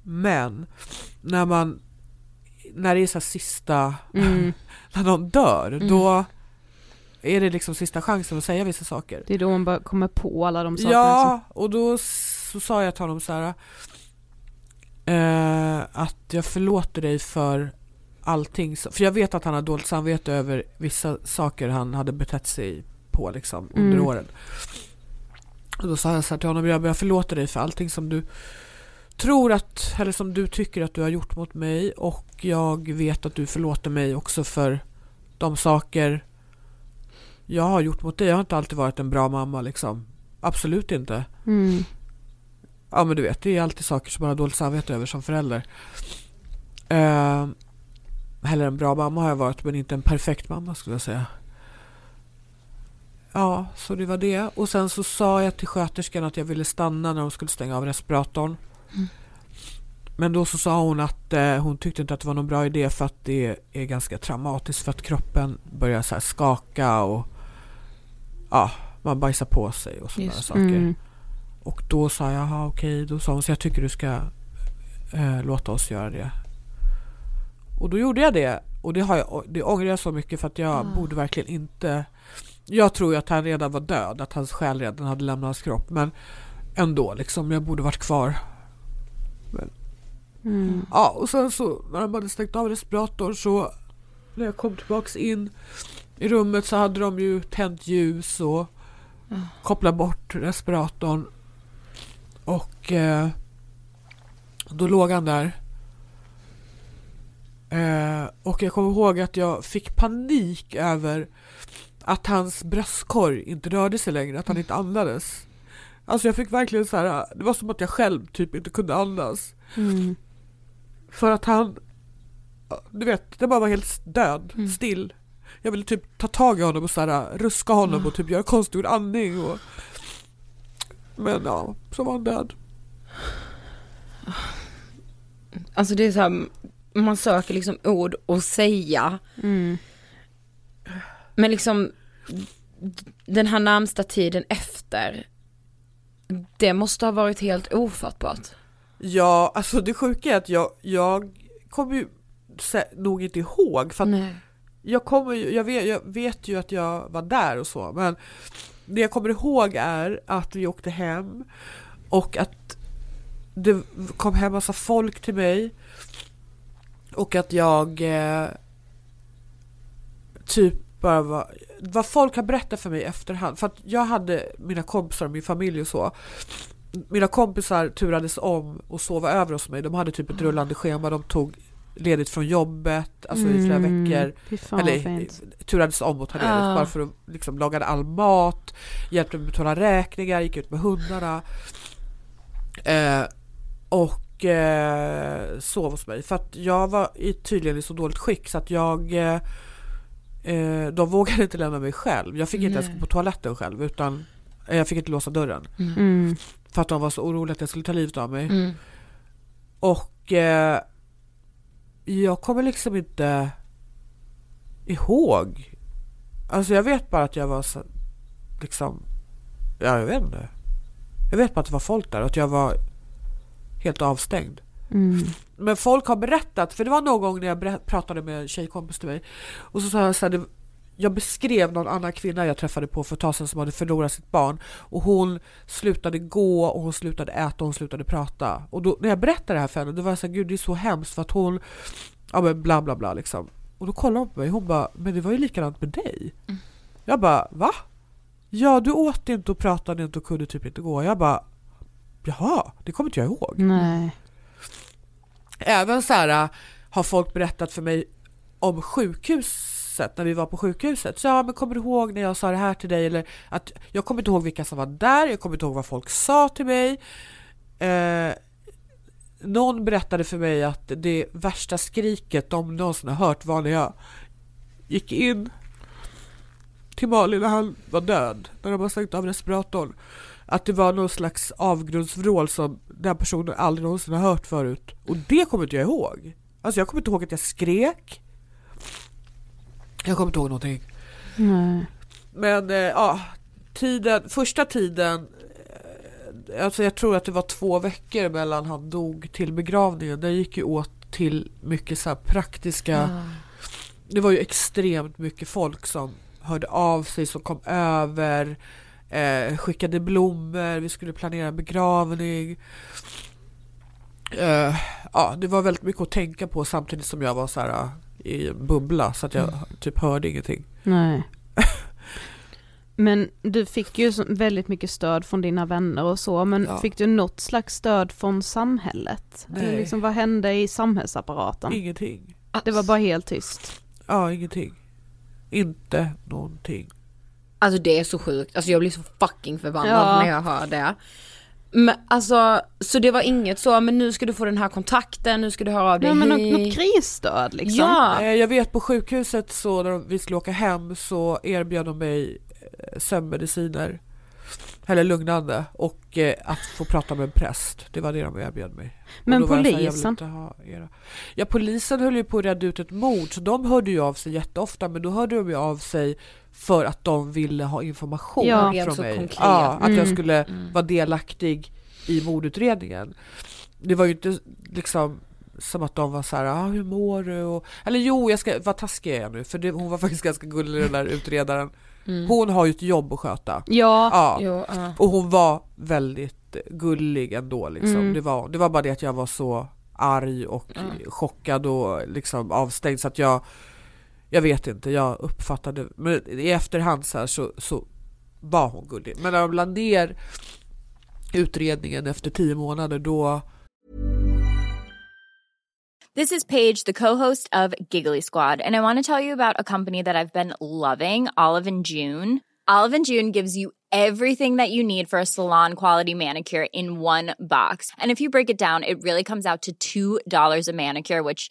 Men när man, när det är så sista, Mm. när någon dör, Mm. då är det liksom sista chansen att säga vissa saker. Det är då man bara kommer på alla de sakerna. Ja, och då så sa jag till honom så här eh, att jag förlåter dig för allting. För jag vet att han har dåligt samvete över vissa saker han hade betett sig på liksom under Mm. åren. Och då sa jag så här till honom, jag, jag förlåter dig för allting som du tror att, eller som du tycker att du har gjort mot mig och jag vet att du förlåter mig också för de saker jag har gjort mot dig. Jag har inte alltid varit en bra mamma liksom. Absolut inte. Mm. Ja men du vet, det är alltid saker som man har dåligt samvete över som förälder. Uh, heller en bra mamma har jag varit men inte en perfekt mamma skulle jag säga. ja, så det var det. Och sen så sa jag till sköterskan att jag ville stanna när de skulle stänga av respiratorn. Mm. Men då så sa hon att eh, hon tyckte inte att det var någon bra idé för att det är ganska traumatiskt för att kroppen börjar så skaka och ja, man bajsar på sig och sådana saker. Mm. Och då sa jag, okej, då sa hon så jag tycker du ska eh, låta oss göra det. Och då gjorde jag det och det, har jag, det ångrar jag så mycket för att jag Ah. borde verkligen inte jag tror ju att han redan var död, att hans själ redan hade lämnat hans kropp men ändå liksom, jag borde varit kvar. Men, Mm. Ja, och sen så när de hade stängt av respiratorn så när jag kom tillbaks in i rummet så hade de ju tänt ljus och kopplat bort respiratorn. Och eh, då låg han där. Eh, och jag kommer ihåg att jag fick panik över att hans bröstkorg inte rörde sig längre, att han inte andades. Alltså jag fick verkligen så här, det var som att jag själv typ inte kunde andas. Mm. För att han, du vet, det bara var helt död, still. Jag ville typ ta tag i honom och så här, ruska honom och typ göra konstgjord andning. Och... Men ja, så var han död. Alltså det är så här, man söker liksom ord att säga. Mm. Men liksom den här närmsta tiden efter, det måste ha varit helt ofattbart. Ja, alltså det sjuka är att jag, jag kommer ju nog inte ihåg för att Nej. jag, kommer, ju- jag, vet, jag vet ju att jag var där och så men det jag kommer ihåg är att vi åkte hem och att det kom hem massa folk till mig och att jag eh, typ bara var, vad folk har berättat för mig i efterhand för att jag hade mina kompisar och min familj och så mina kompisar turades om och sova över hos mig. De hade typ ett rullande schema. De tog ledigt från jobbet, alltså i flera Mm, veckor. Eller fint. turades om att ta ledigt Ah. bara för att liksom laga all mat, hjälpte mig betala räkningar, gick ut med hundarna. Eh, och eh, sov hos mig. För att jag var i, tydligen i så dåligt skick så att jag eh, eh, de vågade inte lämna mig själv. Jag fick inte ens Nej. gå på toaletten själv utan eh, jag fick inte låsa dörren. Mm. För att de var så oroliga att jag skulle ta livet av mig. Mm. Och eh, jag kommer liksom inte ihåg. Alltså jag vet bara att jag var så, liksom, ja jag vet inte. Jag vet bara att det var folk där och att jag var helt avstängd. Mm. Men folk har berättat, för det var någon gång när jag pratade med en tjejkompis till mig och så sa jag så här, jag beskrev någon annan kvinna jag träffade på för ett tag sedan som hade förlorat sitt barn och hon slutade gå och hon slutade äta och hon slutade prata. Och då, när jag berättade det här för henne då var jag så här, gud det är så hemskt för att hon, ja men bla bla bla liksom. Och då kollade hon på mig hon bara, men det var ju likadant med dig. Jag bara, va? Ja du åt inte och pratade inte och kunde typ inte gå. Jag bara, jaha, det kommer inte jag ihåg. Nej. Även så här har folk berättat för mig om sjukhuset, när vi var på sjukhuset. Så ja, men kommer du ihåg när jag sa det här till dig? Eller att jag kommer inte ihåg vilka som var där, jag kommer inte ihåg vad folk sa till mig. Eh, någon berättade för mig att det värsta skriket de någonsin har hört var när jag gick in till Malin när han var död, när de har stängt av respiratorn. Att det var någon slags avgrundsvrål som den personen aldrig någonsin har hört förut. Och det kommer inte jag ihåg. Alltså jag kommer inte ihåg att jag skrek. Jag kommer inte ihåg någonting. Nej. Men eh, ja, tiden, första tiden, eh, alltså jag tror att det var två veckor mellan han dog till begravningen. Det gick ju åt till mycket så här praktiska, Ah. det var ju extremt mycket folk som hörde av sig, som kom över, eh, skickade blommor, vi skulle planera begravning. Eh, ja, det var väldigt mycket att tänka på samtidigt som jag var så här eh, i en bubbla så att jag typ hörde ingenting. Nej. Men du fick ju väldigt mycket stöd från dina vänner och så, men Ja. fick du något slags stöd från samhället? Eller Nej. liksom, vad hände i samhällsapparaten? Ingenting. Det var bara helt tyst. Ja, ingenting. Inte någonting. Alltså det är så sjukt, alltså jag blir så fucking förbannad Ja. när jag hör det. Men alltså, så det var inget så, men nu ska du få den här kontakten, nu ska du höra av dig Ja men något, något krisstöd liksom. Ja. Eh, Jag vet på sjukhuset så när vi skulle åka hem så erbjöd de mig eh, sömnmediciner eller lugnande och eh, att få prata med en präst. Det var det de erbjöd mig. Men här, polisen? era- Ja, polisen höll ju på att reda ut ett mord så de hörde ju av sig jätteofta men då hörde de ju av sig för att de ville ha information Ja. Från mig. konkret. Ja, att jag Mm. skulle Mm. vara delaktig i mordutredningen. Det var ju inte liksom som att de var så här, ah, hur mår du? Och, eller jo, jag ska, vad taskig är jag nu? För det, hon var faktiskt ganska gullig den där utredaren. Mm. Hon har ju ett jobb att sköta. Ja, Ja. Jo, ja. Och hon var väldigt gullig ändå liksom. Mm. Det, var, det var bara det att jag var så arg och Ja. chockad och liksom avstängd så att jag jag vet inte, jag uppfattade, men i efterhand så här så, så var hon gullig. Men när de la ner utredningen efter tio månader då This is Paige, the co-host of Giggly Squad, and I want to tell you about a company that I've been loving, Olive and June. Olive and June gives you everything that you need for a salon quality manicure in one box. And if you break it down, it really comes out to $2 a manicure, which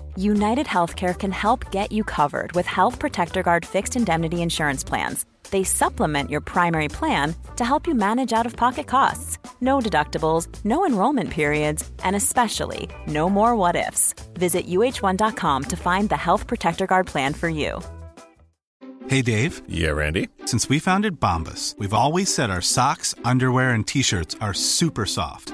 United Healthcare can help get you covered with Health Protector Guard fixed indemnity insurance plans. They supplement your primary plan to help you manage out of pocket costs. No deductibles, no enrollment periods, and especially no more what ifs. Visit uh1.com to find the Health Protector Guard plan for you. Hey Dave. Yeah, Randy. Since we founded Bombus, we've always said our socks, underwear, and t shirts are super soft.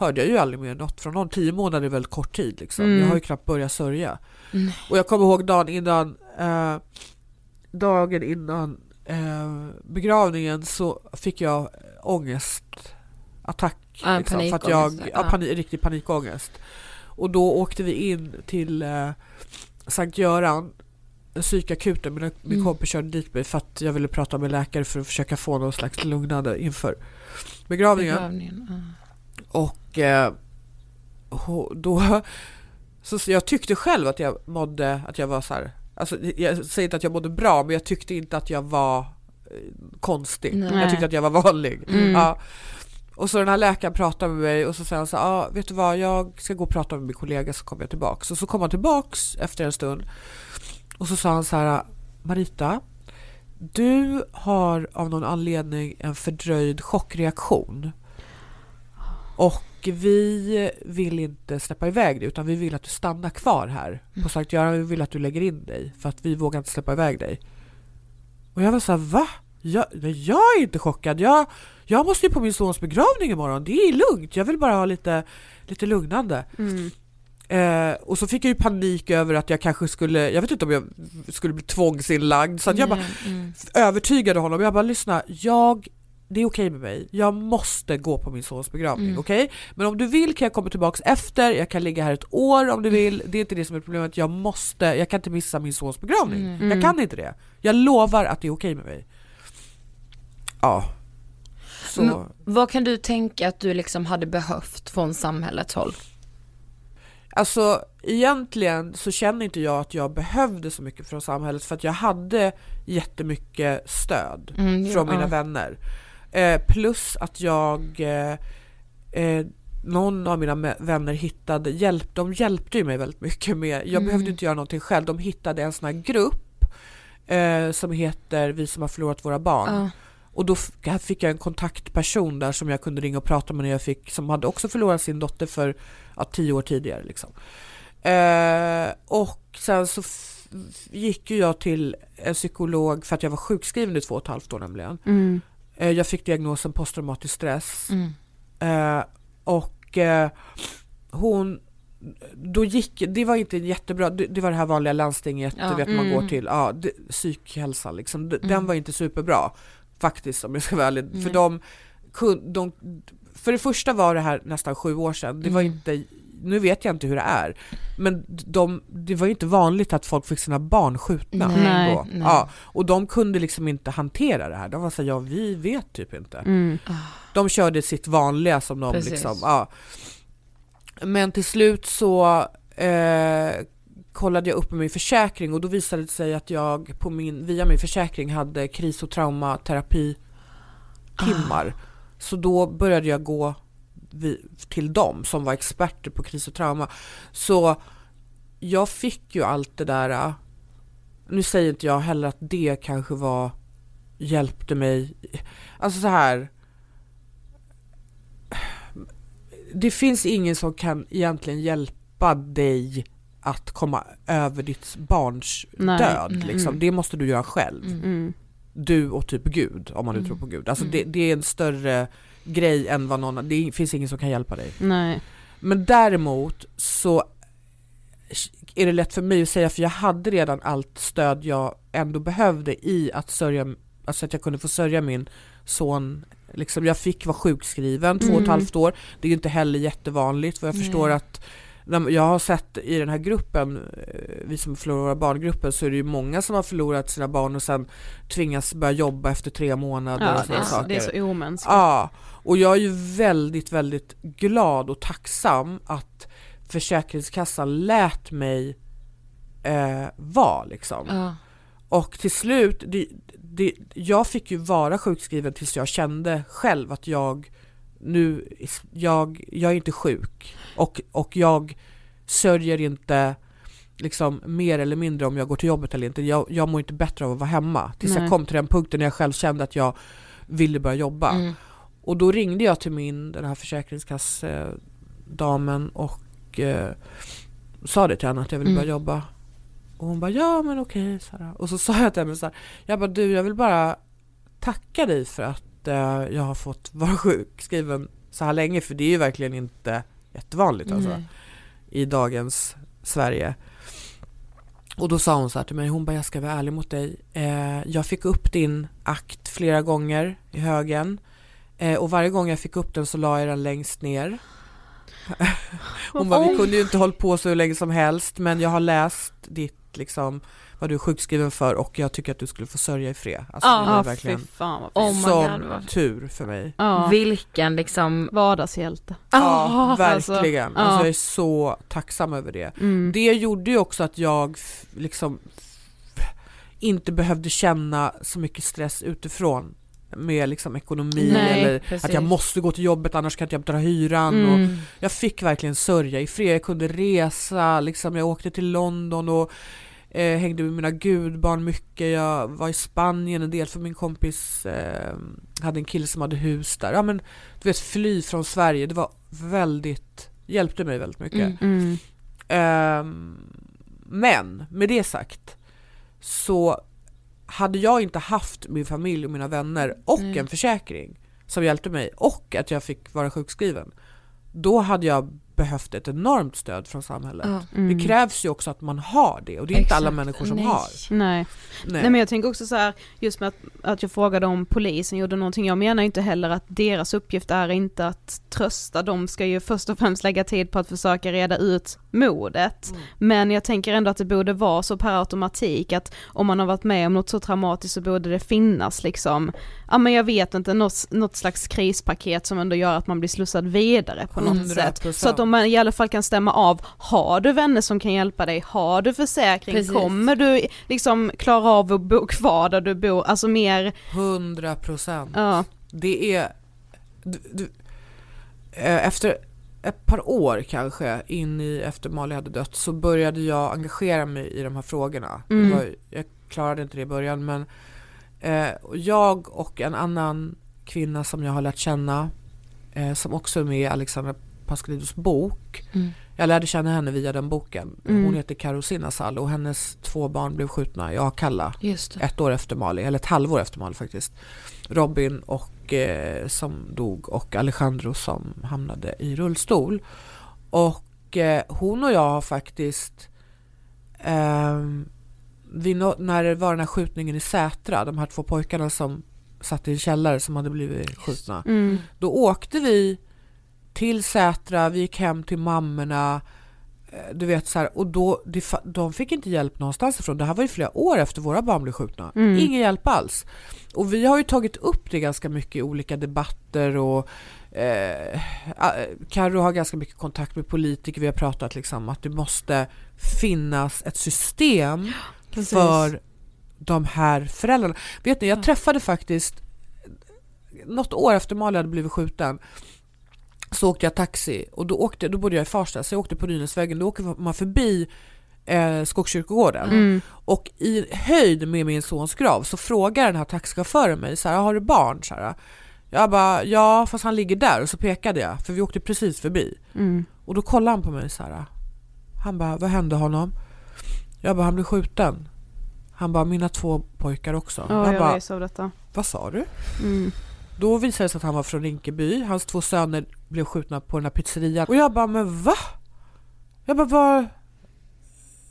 Hörde jag ju aldrig mer något från någon. Tio månader är väldigt kort tid liksom. Mm. Jag har ju knappt börjat sörja. Mm. Och jag kommer ihåg dagen innan, eh, dagen innan eh, begravningen så fick jag ångestattack. Ja, liksom, för att jag, ja, ja. pani, riktig panikångest. Och då åkte vi in till eh, Sankt Göran psykakuten, min, min Mm. kompis körde dit mig för att jag ville prata med läkare för att försöka få någon slags lugnande inför begravningen. Begravningen, ja. Och eh, då... Så, så jag tyckte själv att jag mådde, att jag var så här... Alltså, jag säger inte att jag mådde bra, men jag tyckte inte att jag var eh, konstig. Nej. Jag tyckte att jag var vanlig. Mm. Ja. Och så den här läkaren pratade med mig och så säger han så ah, vet du vad, jag ska gå och prata med min kollega så kommer jag tillbaks. Och så kom han tillbaks efter en stund och så sa han så här, Marita, du har av någon anledning en fördröjd chockreaktion. Och vi vill inte släppa iväg dig utan vi vill att du stannar kvar här på Sankt Göran. Vi vill att du lägger in dig för att vi vågar inte släppa iväg dig. Och jag var så här, va? Jag, jag är inte chockad. Jag, jag måste ju på min sons begravning imorgon. Det är lugnt. Jag vill bara ha lite, lite lugnande. Mm. Eh, och så fick jag ju panik över att jag kanske skulle, jag vet inte om jag skulle bli tvångsinlagd. Så jag bara Mm. övertygade honom. Jag bara lyssna, jag, det är okej med mig. Jag måste gå på min sons begravning, Mm. okej? Men om du vill kan jag komma tillbaks efter, jag kan ligga här ett år om du vill. Det är inte det som är problemet. Jag måste, jag kan inte missa min sons begravning. Mm. Jag kan inte det. Jag lovar att det är okej med mig. Ja. Så. Men vad kan du tänka att du liksom hade behövt från samhällets håll? Alltså egentligen så känner inte jag att jag behövde så mycket från samhället för att jag hade jättemycket stöd Mm, ja, från mina ja. vänner. Eh, plus att jag, eh, eh, någon av mina vänner hittade, hjälp, de hjälpte ju mig väldigt mycket med, jag Mm. behövde inte göra någonting själv, de hittade en sån här grupp eh, som heter Vi som har förlorat våra barn. Ja. Och då fick jag en kontaktperson där som jag kunde ringa och prata med när jag fick, som hade också förlorat sin dotter för ja, tio år tidigare. Liksom. Eh, och sen så gick ju jag till en psykolog för att jag var sjukskriven i två och ett halvt år nämligen. Mm. Eh, jag fick diagnosen posttraumatisk stress. Mm. Eh, och eh, hon, då gick, det var inte jättebra, det, det var det här vanliga landstinget, Ja. du vet man går Mm. till, ja, det, psykhälsan liksom, D- den Mm. var inte superbra faktiskt om jag ska vara ärlig. För Nej. de, de, för det första var det här nästan sju år sedan, det var Mm. inte nu vet jag inte hur det är, men de, det var ju inte vanligt att folk fick sina barn skjutna Nej. då. Nej. Ja, och de kunde liksom inte hantera det här. De var så här, ja vi vet typ inte. Mm. De körde sitt vanliga som de Precis. liksom, ja. Men till slut så eh, kollade jag upp med min försäkring och då visade det sig att jag på min, via min försäkring hade kris och traumaterapi timmar. Så då började jag gå vi, till dem som var experter på kris och trauma. Så jag fick ju allt det där. äh, Nu säger inte jag heller att det kanske var hjälpte mig. Alltså så här. Det finns ingen som kan egentligen hjälpa dig att komma över ditt barns Nej, död. nej. Liksom. Mm. Det måste du göra själv. Mm. Du och typ Gud, om man nu Mm. tror på Gud. Alltså Mm. det, det är en större grej än vad någon Det finns ingen som kan hjälpa dig. Nej. Men däremot så är det lätt för mig att säga, för jag hade redan allt stöd jag ändå behövde i att sörja, alltså att jag kunde få sörja min son. Liksom jag fick vara sjukskriven två och ett Mm. halvt år. Det är ju inte heller jättevanligt för jag Nej. förstår att jag har sett i den här gruppen, eh, vi som förlorar våra barngruppen, så är det ju många som har förlorat sina barn och sen tvingas börja jobba efter tre månader Ja, och det, sådana är så, saker. det är så omänskligt. Ja, och jag är ju väldigt, väldigt glad och tacksam att Försäkringskassan lät mig eh, vara liksom. Ja. Och till slut, det, det, jag fick ju vara sjukskriven tills jag kände själv att jag nu, jag, jag är inte sjuk och, och jag sörjer inte liksom mer eller mindre om jag går till jobbet eller inte. Jag, jag mår inte bättre av att vara hemma. Tills Nej. jag kom till den punkten när jag själv kände att jag ville börja jobba. Mm. Och då ringde jag till min, den här försäkringskassedamen och eh, sa det till henne att jag ville Mm. börja jobba. Och hon bara ja men okej Sara. Och så sa jag till henne så här, jag bara du jag vill bara tacka dig för att eh, jag har fått vara sjukskriven så här länge för det är ju verkligen inte jättevanligt alltså i dagens Sverige. Och då sa hon så här till mig, hon bara jag ska vara ärlig mot dig. Eh, jag fick upp din akt flera gånger i högen eh, och varje gång jag fick upp den så la jag den längst ner. Hon bara, vi kunde ju inte hålla på så hur länge som helst men jag har läst ditt liksom vad du är sjukskriven för och jag tycker att du skulle få sörja i fred. Alltså, Ja, det var verkligen fy fan vad Oh sån God, tur för mig. Ja. Vilken liksom... Vardagshjälte. Ja, Ah, verkligen. alltså, Alltså, ja. jag är så tacksam över det. Mm. Det gjorde ju också att jag liksom inte behövde känna så mycket stress utifrån med liksom ekonomi Nej, eller precis. att jag måste gå till jobbet annars kan inte jag betala hyran. Mm. Och jag fick verkligen sörja i fred, jag kunde resa, liksom, jag åkte till London och eh, hängde med mina gudbarn mycket. Jag var i Spanien en del för min kompis eh, hade en kille som hade hus där. Ja men du vet fly från Sverige, det var väldigt, hjälpte mig väldigt mycket. Mm. Mm. Ehm, men med det sagt så hade jag inte haft min familj och mina vänner och Nej. en försäkring som hjälpte mig och att jag fick vara sjukskriven då hade jag behövt ett enormt stöd från samhället. Ja. Mm. Det krävs ju också att man har det och det är inte alla Exakt. människor som Nej. har. Nej. Nej. Nej men jag tänker också så här, just med att, att jag frågade om polisen gjorde någonting, jag menar inte heller att deras uppgift är inte att trösta, de ska ju först och främst lägga tid på att försöka reda ut mordet. Mm. Men jag tänker ändå att det borde vara så per automatik att om man har varit med om något så traumatiskt så borde det finnas liksom, ja men jag vet inte, något, något slags krispaket som ändå gör att man blir slussad vidare på något 100%. sätt. Så att om man i alla fall kan stämma av, har du vänner som kan hjälpa dig, har du försäkring, Precis. kommer du liksom klara av att bo kvar där du bor, alltså mer, 100 procent. ja, Det är... Du, du, eh, efter ett par år kanske in i efter Mali hade dött så började jag engagera mig i de här frågorna. Mm. Var, jag klarade inte det i början men Eh, jag och en annan kvinna som jag har lärt känna eh, som också är med i Alexandra Pascalidous bok. Mm. Jag lärde känna henne via den boken. Mm. Hon heter Karo Sinnasal och hennes två barn blev skjutna Akalla Just det. ett år efter Mali, eller ett halvår efter Mali faktiskt. Robin och eh, som dog och Alejandro som hamnade i rullstol. Och eh, hon och jag har faktiskt vi nå- när det var den här skjutningen i Sätra, de här två pojkarna som satt i en källare som hade blivit skjutna. Mm. Då åkte vi till Sätra, vi gick hem till mammorna. eh, Du vet så här, och då, de fick inte hjälp någonstans ifrån. Det här var ju flera år efter våra barn blev skjutna. Mm. Ingen hjälp alls. Och vi har ju tagit upp det ganska mycket i olika debatter och eh, Karo har ganska mycket kontakt med politiker. Vi har pratat liksom att det måste finnas ett system Precis. för de här föräldrarna. Vet ni, jag träffade faktiskt något år efter Malin hade blivit skjuten så åkte jag taxi och då, åkte, då bodde jag i Farsta så jag åkte på Nynäsvägen, då åker man förbi eh, Skogskyrkogården Mm. och i höjd med min sons grav så frågar den här taxichauffören mig så här, har du barn? Så här, jag bara, ja fast han ligger där och så pekade jag för vi åkte precis förbi Mm. och då kollade han på mig så här. Han bara, vad hände honom? Jag bara, han blev skjuten. Han bara, mina två pojkar också. Ja, jag bara, av detta. vad sa du? Mm. Då visade det sig att han var från Rinkeby. Hans två söner blev skjutna på den här pizzerian. Och jag bara, men va? Jag bara, var...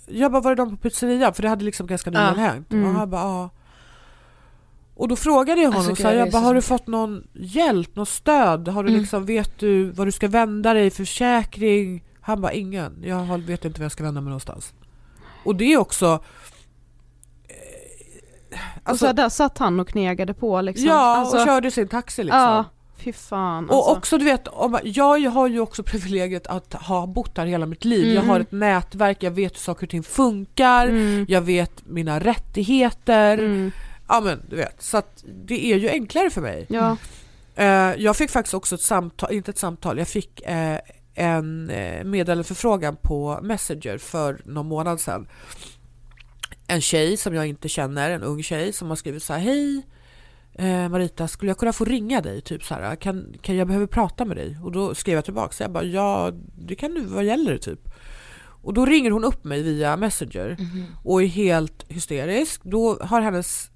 Jag bara, var är de på pizzerian? För det hade liksom ganska nyligen Ja. hänt. Mm. Och han bara, ja. Och då frågade jag honom Alltså, så här, jag det bara, har du fått någon hjälp, något stöd? Har du Mm. liksom, vet du vad du ska vända dig, försäkring? Han bara, ingen. Jag vet inte var jag ska vända mig någonstans. Och det är också... och så där satt han och knegade på liksom. Ja, Alltså- och körde sin taxi liksom. Ja, fy fan Och alltså. också du vet, jag har ju också privilegiet att ha bott här hela mitt liv. Jag Mm. har ett nätverk, jag vet hur saker och ting funkar, Mm. jag vet mina rättigheter. Mm. Ja men du vet, så att det är ju enklare för mig. Ja. Eh, jag fick faktiskt också ett samtal, inte ett samtal, jag fick eh, en eh, meddelandeförfrågan på Messenger för någon månad sedan. En tjej som jag inte känner, en ung tjej som har skrivit så här, hej eh, Marita, skulle jag kunna få ringa dig? Typ så här, kan, kan jag behöver prata med dig? Och då skrev jag tillbaka, så jag bara, ja det kan du, vad gäller det typ? Och då ringer hon upp mig via Messenger och är helt hysterisk. Då har hennes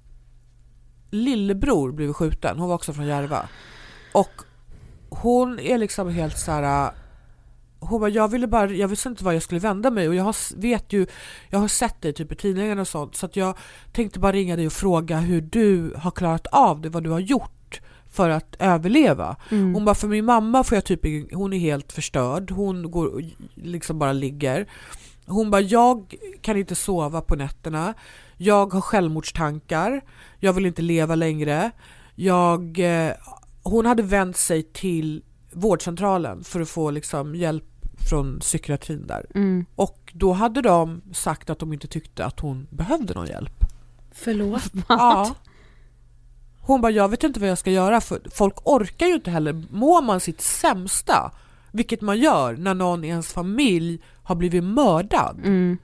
lillebror blivit skjuten, hon var också från Järva. Och hon är liksom helt så här. Hon bara, jag ville bara, jag visste inte vad jag skulle vända mig och jag har, vet ju, jag har sett dig typ i tidningarna och sånt så att jag tänkte bara ringa dig och fråga hur du har klarat av det, vad du har gjort för att överleva. Mm. Hon bara, för min mamma får jag typ, hon är helt förstörd, hon går liksom bara ligger. Hon bara, jag kan inte sova på nätterna, jag har självmordstankar, jag vill inte leva längre. Jag, eh, hon hade vänt sig till vårdcentralen för att få liksom hjälp från psykiatrin där. Mm. Och då hade de sagt att de inte tyckte att hon behövde någon hjälp. Förlåt? Ja. Hon bara, jag vet inte vad jag ska göra för folk orkar ju inte heller. Mår man sitt sämsta, vilket man gör när någon i ens familj har blivit mördad, Mm.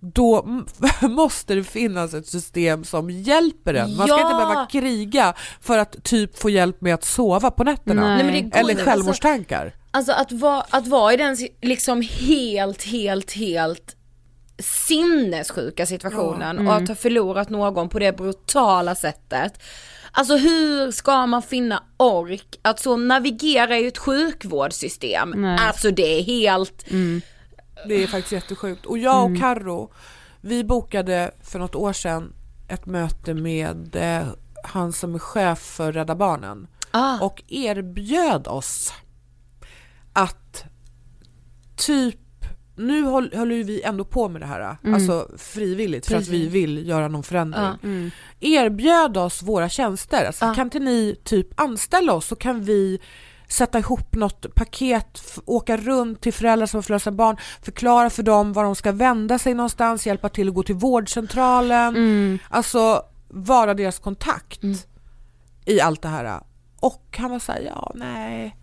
då måste det finnas ett system som hjälper en. Man ska Ja! inte behöva kriga för att typ få hjälp med att sova på nätterna. Nej. Eller självmordstankar. Alltså att vara, att vara i den liksom helt, helt, helt sinnessjuka situationen Ja. Mm. och att ha förlorat någon på det brutala sättet. Alltså hur ska man finna ork att så navigera i ett sjukvårdssystem? Nej. Alltså det är helt... Det är faktiskt jättesjukt. Och jag och Mm. Karro, vi bokade för något år sedan ett möte med eh, han som är chef för Rädda Barnen Ah. och erbjöd oss att typ nu håll- håller ju vi ändå på med det här, Mm. alltså frivilligt för att vi Precis. vill göra någon förändring. Ja. Mm. Erbjöd oss våra tjänster, alltså, kan inte ni typ anställa oss så kan vi sätta ihop något paket, åka runt till föräldrar som har förlorat sina barn, förklara för dem var de ska vända sig någonstans, hjälpa till att gå till vårdcentralen, Mm. alltså vara deras kontakt i allt det här. Och han var såhär, ja nej,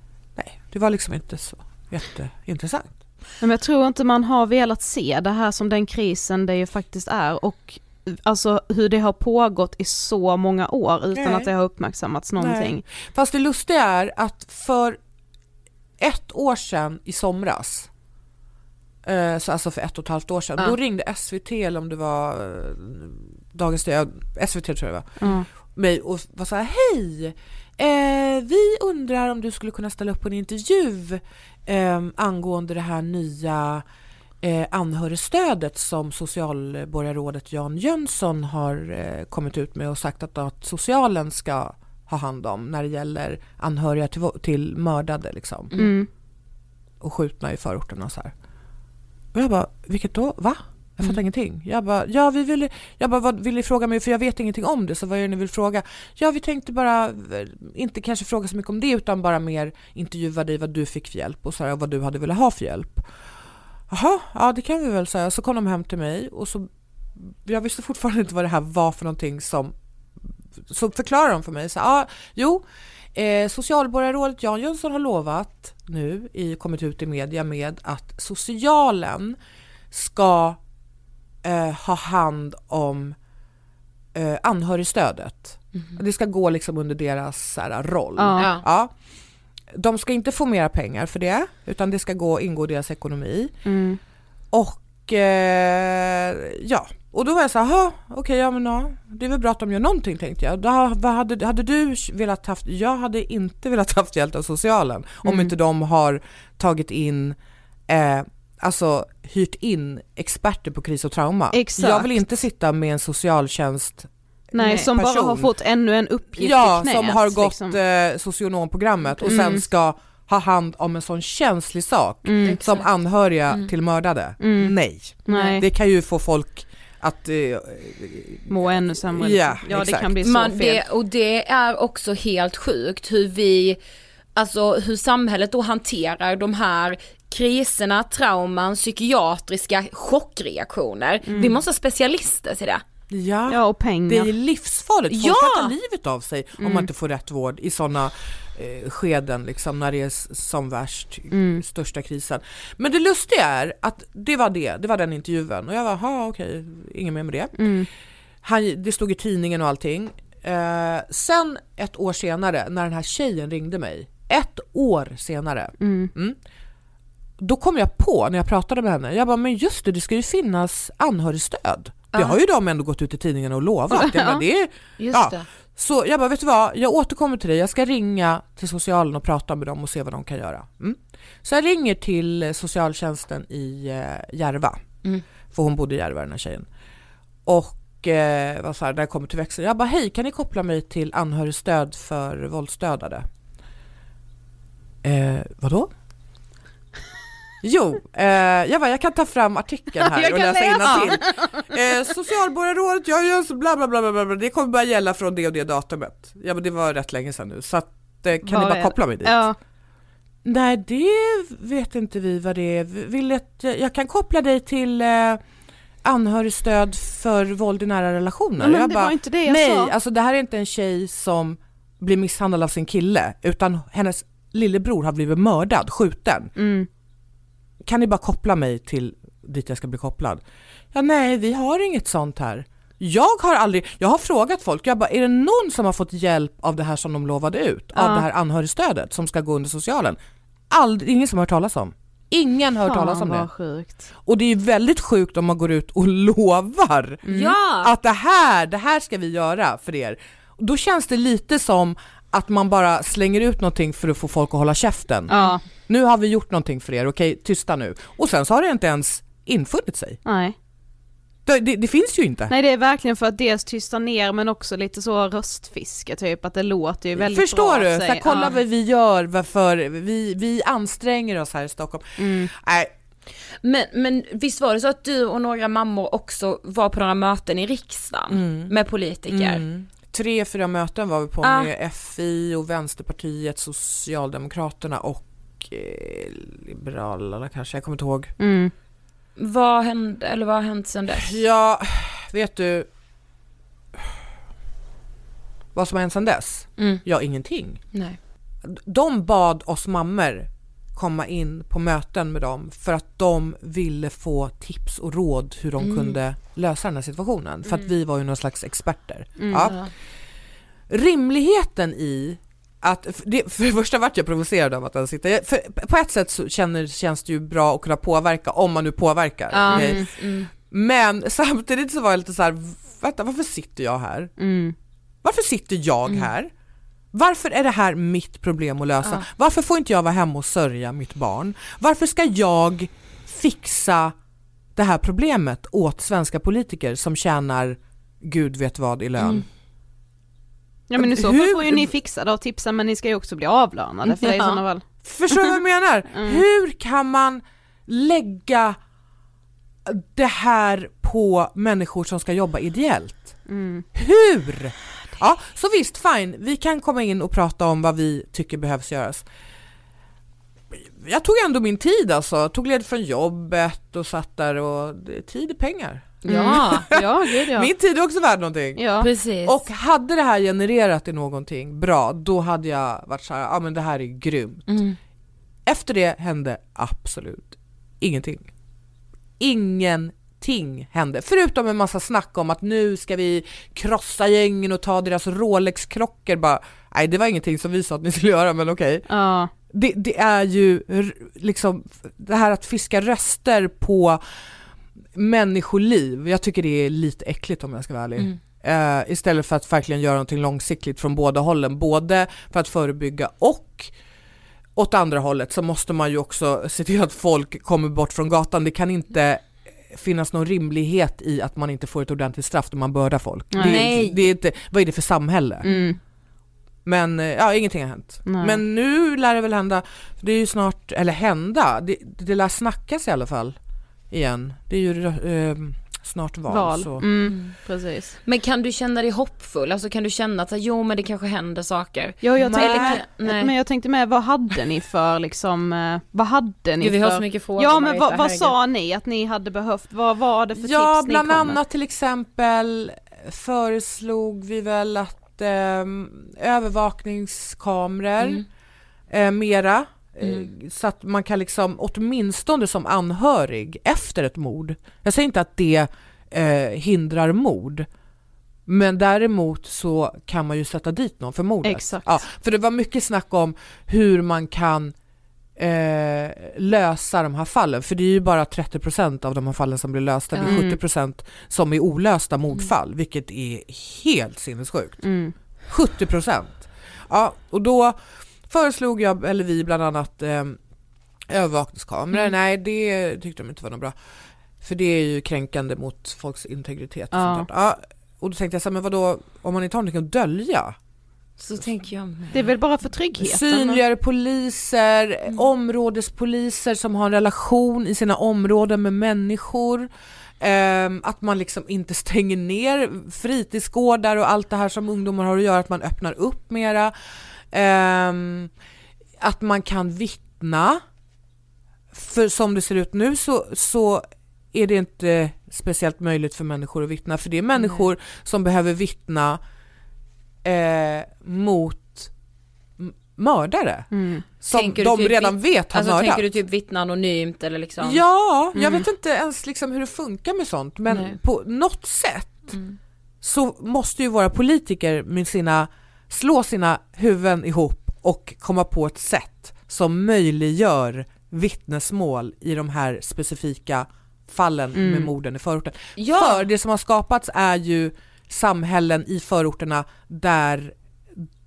det var liksom inte så jätteintressant. Men jag tror inte man har velat se det här som den krisen det ju faktiskt är och alltså hur det har pågått i så många år utan Nej. att det har uppmärksammats någonting. Nej. Fast det lustiga är att för ett år sedan i somras, eh, så alltså för ett och ett halvt år sedan, Ja. då ringde SVT eller om det var eh, Dagens Nyheter, SVT tror jag det var, Ja. mig och var så här, hej! Eh, vi undrar om du skulle kunna ställa upp på en intervju eh, angående det här nya eh, anhörigstödet som socialborgarrådet Jan Jönsson har eh, kommit ut med och sagt att, att socialen ska ha hand om när det gäller anhöriga till, till mördade liksom. Mm. och skjutna i förorterna och så här. Och jag bara, vilket då? Va? Jag fattar ingenting. Jag bara, ja vi vill, jag bara, vad vill ni fråga mig? För jag vet ingenting om det, så vad är det ni vill fråga? Ja, vi tänkte bara, eh, inte kanske fråga så mycket om det, utan bara mer intervjua dig vad du fick för hjälp och så här, och vad du hade velat ha för hjälp. Jaha, ja det kan vi väl säga. Så kom de hem till mig och så, jag visste fortfarande inte vad det här var för någonting som, så förklarade de för mig. Så, ja, jo, Eh, socialborgarrådet Jan Jönsson har lovat nu, i, kommit ut i media med att socialen ska eh, ha hand om eh, anhörigstödet. Det ska gå liksom under deras så här, roll. Ja. Ja. De ska inte få mera pengar för det, utan det ska gå, ingå i deras ekonomi. Mm. Och eh, ja, och då var jag så här, "Jaha, okej, ja men ja, det är väl bra att de gör någonting tänkte jag. Då, vad hade, hade du velat haft, jag hade inte velat haft hjälp av socialen om Mm. inte de har tagit in, eh, alltså hyrt in experter på kris och trauma. Exakt. Jag vill inte sitta med en socialtjänst Nej, som bara person. har fått ännu en uppgift Ja, i knät. som har gått liksom. eh, socionomprogrammet och Mm. sen ska ha hand om en sån känslig sak Mm. som anhöriga Mm. till mördade. Mm. Nej. Nej. Det kan ju få folk att... Eh, Må ännu sämre. Ja, ja det exakt. kan bli så Man, fel. det, och det är också helt sjukt hur vi, alltså hur samhället då hanterar de här kriserna, trauman, psykiatriska chockreaktioner. Mm. Vi måste ha specialister till det. Ja, ja och pengar. det är livsfarligt. Folk Ja! kan ta livet av sig om Mm. man inte får rätt vård i sådana eh, skeden liksom när det är som värst, Mm. största krisen. Men det lustiga är att det var det, det var den intervjun och jag var, ja okej, inget mer med det. Mm. Han, det stod i tidningen och allting. Eh, sen ett år senare när den här tjejen ringde mig, ett år senare, Mm. Då kom jag på när jag pratade med henne, jag bara men just det, det ska ju finnas anhörigstöd. Det Ja. har ju de ändå gått ut i tidningen och lovat. Jag bara, det är, Just ja. det. Så jag bara, vet du vad, jag återkommer till dig, jag ska ringa till socialen och prata med dem och se vad de kan göra. Mm. Så jag ringer till socialtjänsten i eh, Järva, Mm. för hon bodde i Järva den här tjejen. Och eh, var så här, när jag kommer till växeln, jag bara hej kan ni koppla mig till anhörigstöd för våldsdödade? Eh, vadå? Jo, eh, jag, bara, jag kan ta fram artikeln här och läsa läsa. innantill. Eh, socialborgarrådet, jag gör så bla bla bla bla bla, det kommer börja gälla från det och det datumet. Ja men det var rätt länge sedan nu så att, eh, kan ni Vad bara koppla mig dit? Ja. Nej det vet inte vi vad det är. Vill att, jag kan koppla dig till eh, anhörigstöd för våld i nära relationer. Men jag det var inte det jag nej, sa. alltså det här är inte en tjej som blir misshandlad av sin kille utan hennes lillebror har blivit mördad, skjuten. Mm. Kan ni bara koppla mig till dit jag ska bli kopplad? Ja nej, vi har inget sånt här. Jag har aldrig, jag har frågat folk, jag bara, är det någon som har fått hjälp av det här som de lovade ut? Av Ja. det här anhörigstödet som ska gå under socialen? Aldrig, ingen som har hört talas om. Ingen har hört talas om det. sjukt. Och det är väldigt sjukt om man går ut och lovar Ja! att det här, det här ska vi göra för er. Då känns det lite som att man bara slänger ut någonting för att få folk att hålla käften. Ja. Nu har vi gjort någonting för er, okej tysta nu. Och sen så har det inte ens infunnit sig. Nej. Det, det, det finns ju inte. Nej det är verkligen för att dels tysta ner men också lite så röstfiske typ, att det låter ju väldigt Förstår bra. du? av Så sig. här, kolla Ja. vad vi gör, varför vi, vi anstränger oss här i Stockholm. Mm. Nej, Men, men visst var det så att du och några mammor också var på några möten i riksdagen med politiker? Mm. Tre, fyra möten var vi på Ah. med FI och Vänsterpartiet, Socialdemokraterna och eh, Liberalerna kanske, jag kommer inte ihåg. Mm. Vad hände, eller vad har hänt sedan dess? Ja, vet du vad som har hänt sedan dess? Mm. Ja, ingenting. Nej. De bad oss mammor komma in på möten med dem för att de ville få tips och råd hur de Mm. kunde lösa den här situationen. För att Mm. vi var ju någon slags experter. Mm. Ja. Rimligheten i att, för det, för det första vart jag provocerad av att den sitter, för på ett sätt så känner, känns det ju bra att kunna påverka om man nu påverkar. Mm, mm. Men samtidigt så var jag lite så här, vänta varför sitter jag här? Mm. Varför sitter jag Mm. här? Varför är det här mitt problem att lösa? Ja. Varför får inte jag vara hemma och sörja mitt barn? Varför ska jag fixa det här problemet åt svenska politiker som tjänar gud vet vad i lön? Mm. Ja men i så fall Hur- får ju ni fixa det och tipsa men ni ska ju också bli avlönade för det i Ja. sådana fall. Förstår du vad jag menar? Mm. Hur kan man lägga det här på människor som ska jobba ideellt? Mm. Hur? Ja, så visst, fine, vi kan komma in och prata om vad vi tycker behövs göras. Jag tog ändå min tid alltså, tog led från jobbet och satt där och tid är pengar. Ja, ja gud ja. Min tid är också värd någonting. Ja. precis. Och hade det här genererat i någonting bra, då hade jag varit såhär, ja men det här är grymt. Mm. Efter det hände absolut ingenting. Ingenting hände, förutom en massa snack om att nu ska vi krossa gängen och ta deras Rolex-klockor bara. Nej det var ingenting som vi sa att ni skulle göra men okej. Ja. Det, det är ju liksom det här att fiska röster på människoliv, jag tycker det är lite äckligt om jag ska vara ärlig. Mm. Eh, istället för att verkligen göra någonting långsiktigt från båda hållen, både för att förebygga och åt andra hållet så måste man ju också se till att folk kommer bort från gatan. Det kan inte finnas någon rimlighet i att man inte får ett ordentligt straff när man bördar folk. Det, Nej. är, det är inte, vad är det för samhälle? Mm. Men eh, ja, ingenting har hänt. Nej. Men nu lär det väl hända, det är ju snart, eller hända, det, det lär snackas i alla fall igen. Det är ju eh, snart val. Val. Så. Mm. Precis. Men kan du känna dig hoppfull? Alltså kan du känna att jo men det kanske händer saker? Ja, jag Nej. tänkte kan- nej. men jag tänkte med, vad hade ni för liksom, eh, vad hade ni Gud, vi för? har så mycket frågor, Ja men vad, vad sa ni att ni hade behövt, vad var det för Ja, tips ni bland kom med? annat till exempel föreslog vi väl att eh, övervakningskameror Mm. eh, mera eh, Mm. så att man kan liksom åtminstone som anhörig efter ett mord, jag säger inte att det eh, hindrar mord men däremot så kan man ju sätta dit någon för mordet. Exakt. Ja, för det var mycket snack om hur man kan eh, lösa de här fallen, för det är ju bara 30% av de här fallen som blir lösta, det är Mm. 70% som är olösta mordfall, vilket är helt sinnessjukt. Mm. 70%! Ja, och då föreslog jag, eller vi bland annat, eh, övervakningskameror. Mm. Nej, det tyckte de inte var något bra. För det är ju kränkande mot folks integritet och Ja. sånt där. Ja, och då tänkte jag så här, men vadå, om man inte har någonting att dölja? Så tänker jag med. Det är väl bara för tryggheten? Synligare poliser, områdespoliser som har en relation i sina områden med människor. Ehm, att man liksom inte stänger ner fritidsgårdar och allt det här som ungdomar har att göra, att man öppnar upp mera. Ehm, att man kan vittna. För som det ser ut nu så, så är det inte speciellt möjligt för människor att vittna, för det är människor som behöver vittna eh, mot mördare Mm. som Tänker de typ redan vet har Alltså mördat. tänker du typ vittna anonymt eller liksom? Ja, jag Mm. vet inte ens liksom hur det funkar med sånt men Nej. på något sätt Mm. så måste ju våra politiker med sina, slå sina huvuden ihop och komma på ett sätt som möjliggör vittnesmål i de här specifika fallen Mm. med morden i förorten. Ja. För det som har skapats är ju samhällen i förorterna där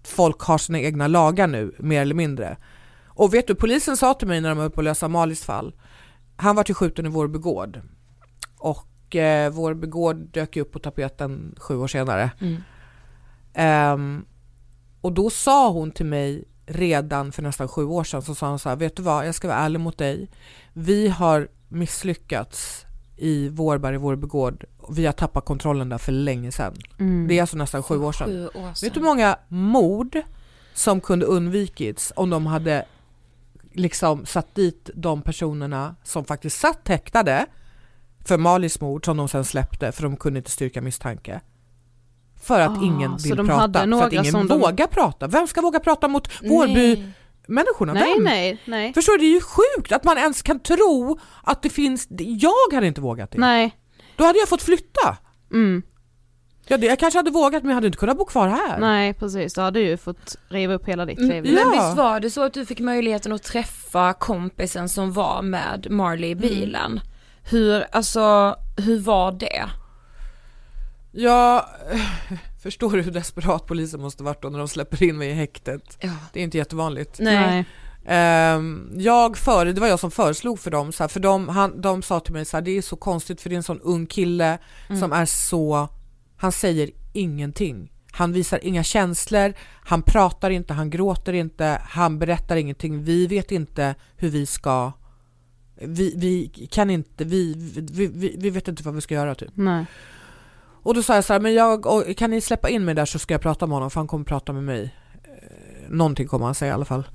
folk har sina egna lagar nu, mer eller mindre. Och vet du, polisen sa till mig när de var uppe och lösa Malis fall, han var till skjuten i Vårby gård. Och eh, Vårby gård dök ju upp på tapeten sju år senare. Mm. Ehm, och då sa hon till mig redan för nästan sju år sedan, så sa hon så här, vet du vad, jag ska vara ärlig mot dig. Vi har misslyckats i Vårberg, Vårby gård. Vi har tappat kontrollen där för länge sedan. Mm. Det är alltså nästan sju år sedan. Sju år Vet sedan. du hur många mord som kunde undvikits om de hade liksom satt dit de personerna som faktiskt satt häktade för Malis mord som de sen släppte för de kunde inte styrka misstanke. För att Ah, ingen vill prata, hade för att ingen som de- vågar prata. Vem ska våga prata mot Vårby Nej. människorna. Nej, Vem? nej, nej. Förstår du, det är ju sjukt att man ens kan tro att det finns, jag hade inte vågat det. Nej. Då hade jag fått flytta. Mm. Ja, det, jag kanske hade vågat men jag hade inte kunnat bo kvar här. Nej precis, då hade du ju fått riva upp hela ditt Mm, liv. Men visst var det så att du fick möjligheten att träffa kompisen som var med Marley i bilen? Hur, alltså, hur var det? Ja, förstår du hur desperat polisen måste varit då när de släpper in mig i häktet? Ja. Det är inte jättevanligt. Nej. Ehm, jag före, det var jag som föreslog för dem, så här, för de, han, de sa till mig så här, det är så konstigt för det är en sån ung kille Mm. som är så, han säger ingenting. Han visar inga känslor, han pratar inte, han gråter inte, han berättar ingenting. Vi vet inte hur vi ska, vi, vi kan inte, vi, vi, vi, vi vet inte vad vi ska göra typ. Nej. Och då sa jag så här, men jag, kan ni släppa in mig där så ska jag prata med honom för han kommer prata med mig. Eh, Någonting kommer han säga i alla fall.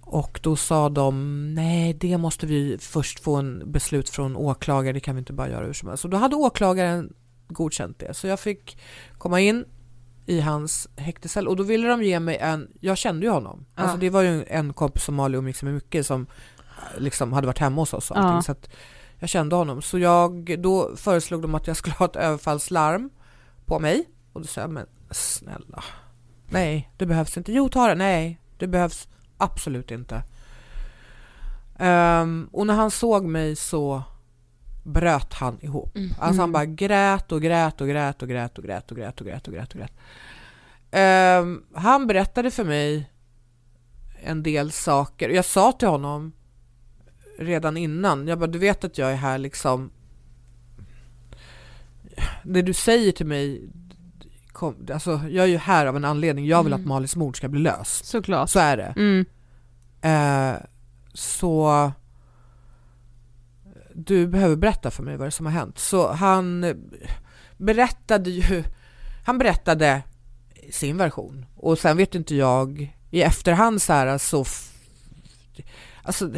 Och då sa de, nej det måste vi först få en beslut från åklagare, det kan vi inte bara göra hur som helst. Så då hade åklagaren godkänt det. Så jag fick komma in i hans häktescell och då ville de ge mig en, jag kände ju honom. Ja. Alltså det var ju en kompis som Malin umgicks med mycket som eh, liksom hade varit hemma hos oss och allting. Ja. Så att jag kände honom. Så jag, då föreslog de att jag skulle ha ett överfallslarm på mig. Och då sa jag, men snälla, nej det behövs inte. Jo ta det, nej det behövs absolut inte. Um, och när han såg mig så bröt han ihop. Mm. Alltså han mm. bara grät och grät och grät och grät och grät och grät och grät och grät. Och grät. Um, han berättade för mig en del saker. Jag sa till honom redan innan, jag bara du vet att jag är här liksom det du säger till mig kom, alltså jag är ju här av en anledning, jag vill Mm. att Malis mord ska bli löst. Såklart. Så är det. Mm. Eh, så du behöver berätta för mig vad det är som har hänt. Så han berättade ju, han berättade sin version och sen vet inte jag i efterhand så här så f- alltså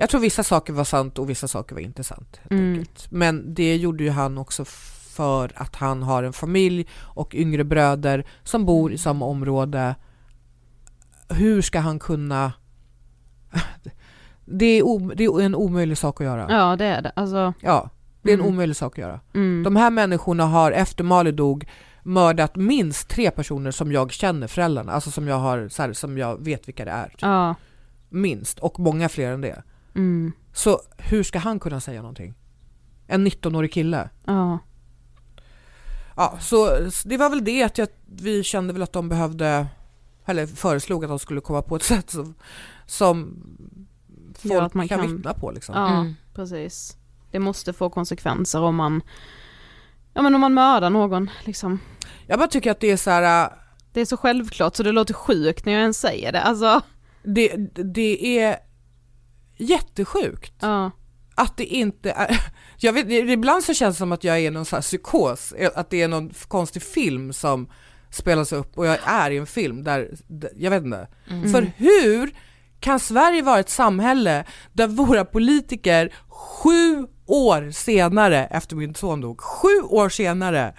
jag tror vissa saker var sant och vissa saker var inte sant. Mm. Men det gjorde ju han också för att han har en familj och yngre bröder som bor i samma område. Hur ska han kunna det är, det är en omöjlig sak att göra. Ja det är det, alltså. Ja, det är en Mm. omöjlig sak att göra. Mm. De här människorna har efter Mali dog mördat minst tre personer som jag känner föräldrarna, alltså som jag har, så här, som jag vet vilka det är. typ. Ja. Minst, och många fler än det. Mm. Så hur ska han kunna säga någonting? En 19-årig kille. Ja. Ja, så det var väl det att jag, vi kände väl att de behövde, eller föreslog att de skulle komma på ett sätt som, som folk Gör att man kan, kan- vittna på liksom. Ja, Mm. precis. Det måste få konsekvenser om man, ja men om man mördar någon liksom. Jag bara tycker att det är så här. äh, Det är så självklart så det låter sjukt när jag ens säger det, alltså. Det, det är jättesjukt Ja. att det inte är, jag vet, ibland så känns det som att jag är i någon så här psykos, att det är någon konstig film som spelas upp och jag är i en film där, jag vet inte. Mm. För hur kan Sverige vara ett samhälle där våra politiker sju år senare, efter min son dog, sju år senare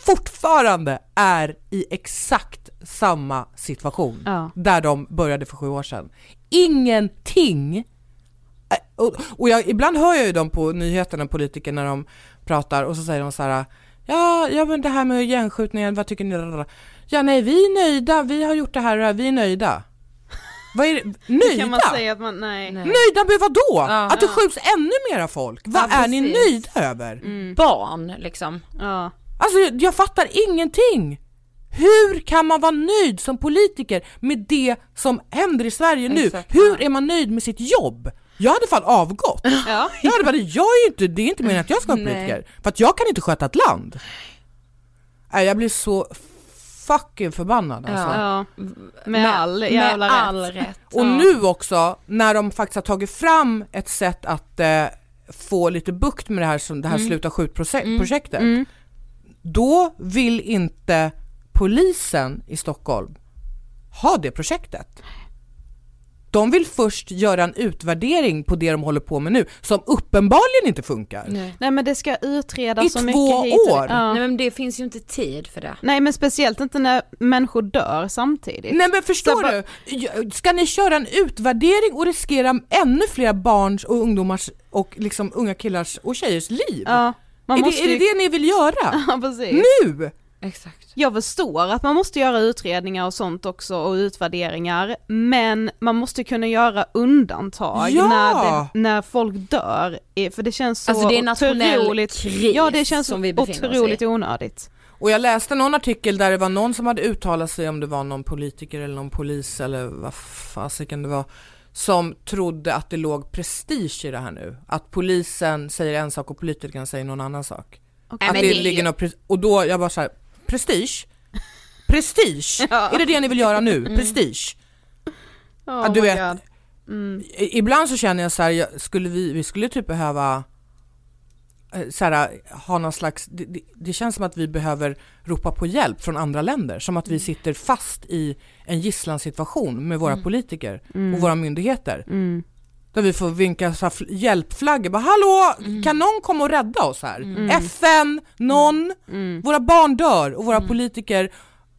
fortfarande är i exakt samma situation Ja. där de började för sju år sedan. Ingenting och, och jag, ibland hör jag ju dem på nyheterna, politiker, när de pratar och så säger de så här Ja, ja men det här med gängskjutningen, vad tycker ni? Ja nej, vi är nöjda, vi har gjort det här och det här, vi är nöjda. Vad är det? Nöjda? Kan man säga att man, nej. Nöjda med vad då? Ja, att det ja. skjuts ännu mera folk? Vad Ja, är ni nöjda över? Mm. Barn liksom. Ja. Alltså jag, jag fattar ingenting. Hur kan man vara nöjd som politiker med det som händer i Sverige nu? Exakt. Hur är man nöjd med sitt jobb? Jag hade fan avgått. Ja. Jag hade bara, jag är inte, det är inte meningen att jag ska vara politiker. För att jag kan inte sköta ett land. Nej, jag blir så fucking förbannad alltså. Ja. Med, all jävla med all rätt. rätt. Och nu också när de faktiskt har tagit fram ett sätt att eh, få lite bukt med det här, som, det här Mm. sluta skjut-projektet. Mm. Då vill inte polisen i Stockholm ha det projektet. De vill först göra en utvärdering på det de håller på med nu, som uppenbarligen inte funkar. Nej. Nej men det ska utredas I så två mycket hit och- år? Ja. Nej men det finns ju inte tid för det. Nej men speciellt inte när människor dör samtidigt. Nej men förstår Så du? Ska ni köra en utvärdering och riskera ännu fler barns och ungdomars och liksom unga killars och tjejers liv? Ja, man är, måste det, är ju- det det ni vill göra? Ja precis. Nu! Exakt. Jag förstår att man måste göra utredningar och sånt också och utvärderingar, men man måste kunna göra undantag Ja! när, det, när folk dör, för det känns så Alltså det är en otroligt, kris ja det känns som vi oss otroligt i. onödigt. Och jag läste någon artikel där det var någon som hade uttalat sig om det var någon politiker eller någon polis eller vad fasiken det var som trodde att det låg prestige i det här nu. Att polisen säger en sak och politikern säger någon annan sak. Okej. Att det, det ligger ju- något och då jag bara så här, prestige? Prestige? Är det det ni vill göra nu? Mm. Prestige? Oh Ja, du vet. Mm. Ibland så känner jag så här, jag, skulle vi, vi skulle typ behöva eh, så här, ha någon slags, det, det, det känns som att vi behöver ropa på hjälp från andra länder, som att vi sitter fast i en gisslansituation med våra Mm. politiker Mm. och våra myndigheter. Mm. Där vi får vinka så här fl- hjälpflaggor, bara hallå, kan någon komma och rädda oss här? Mm. FN, någon, Mm. våra barn dör och våra politiker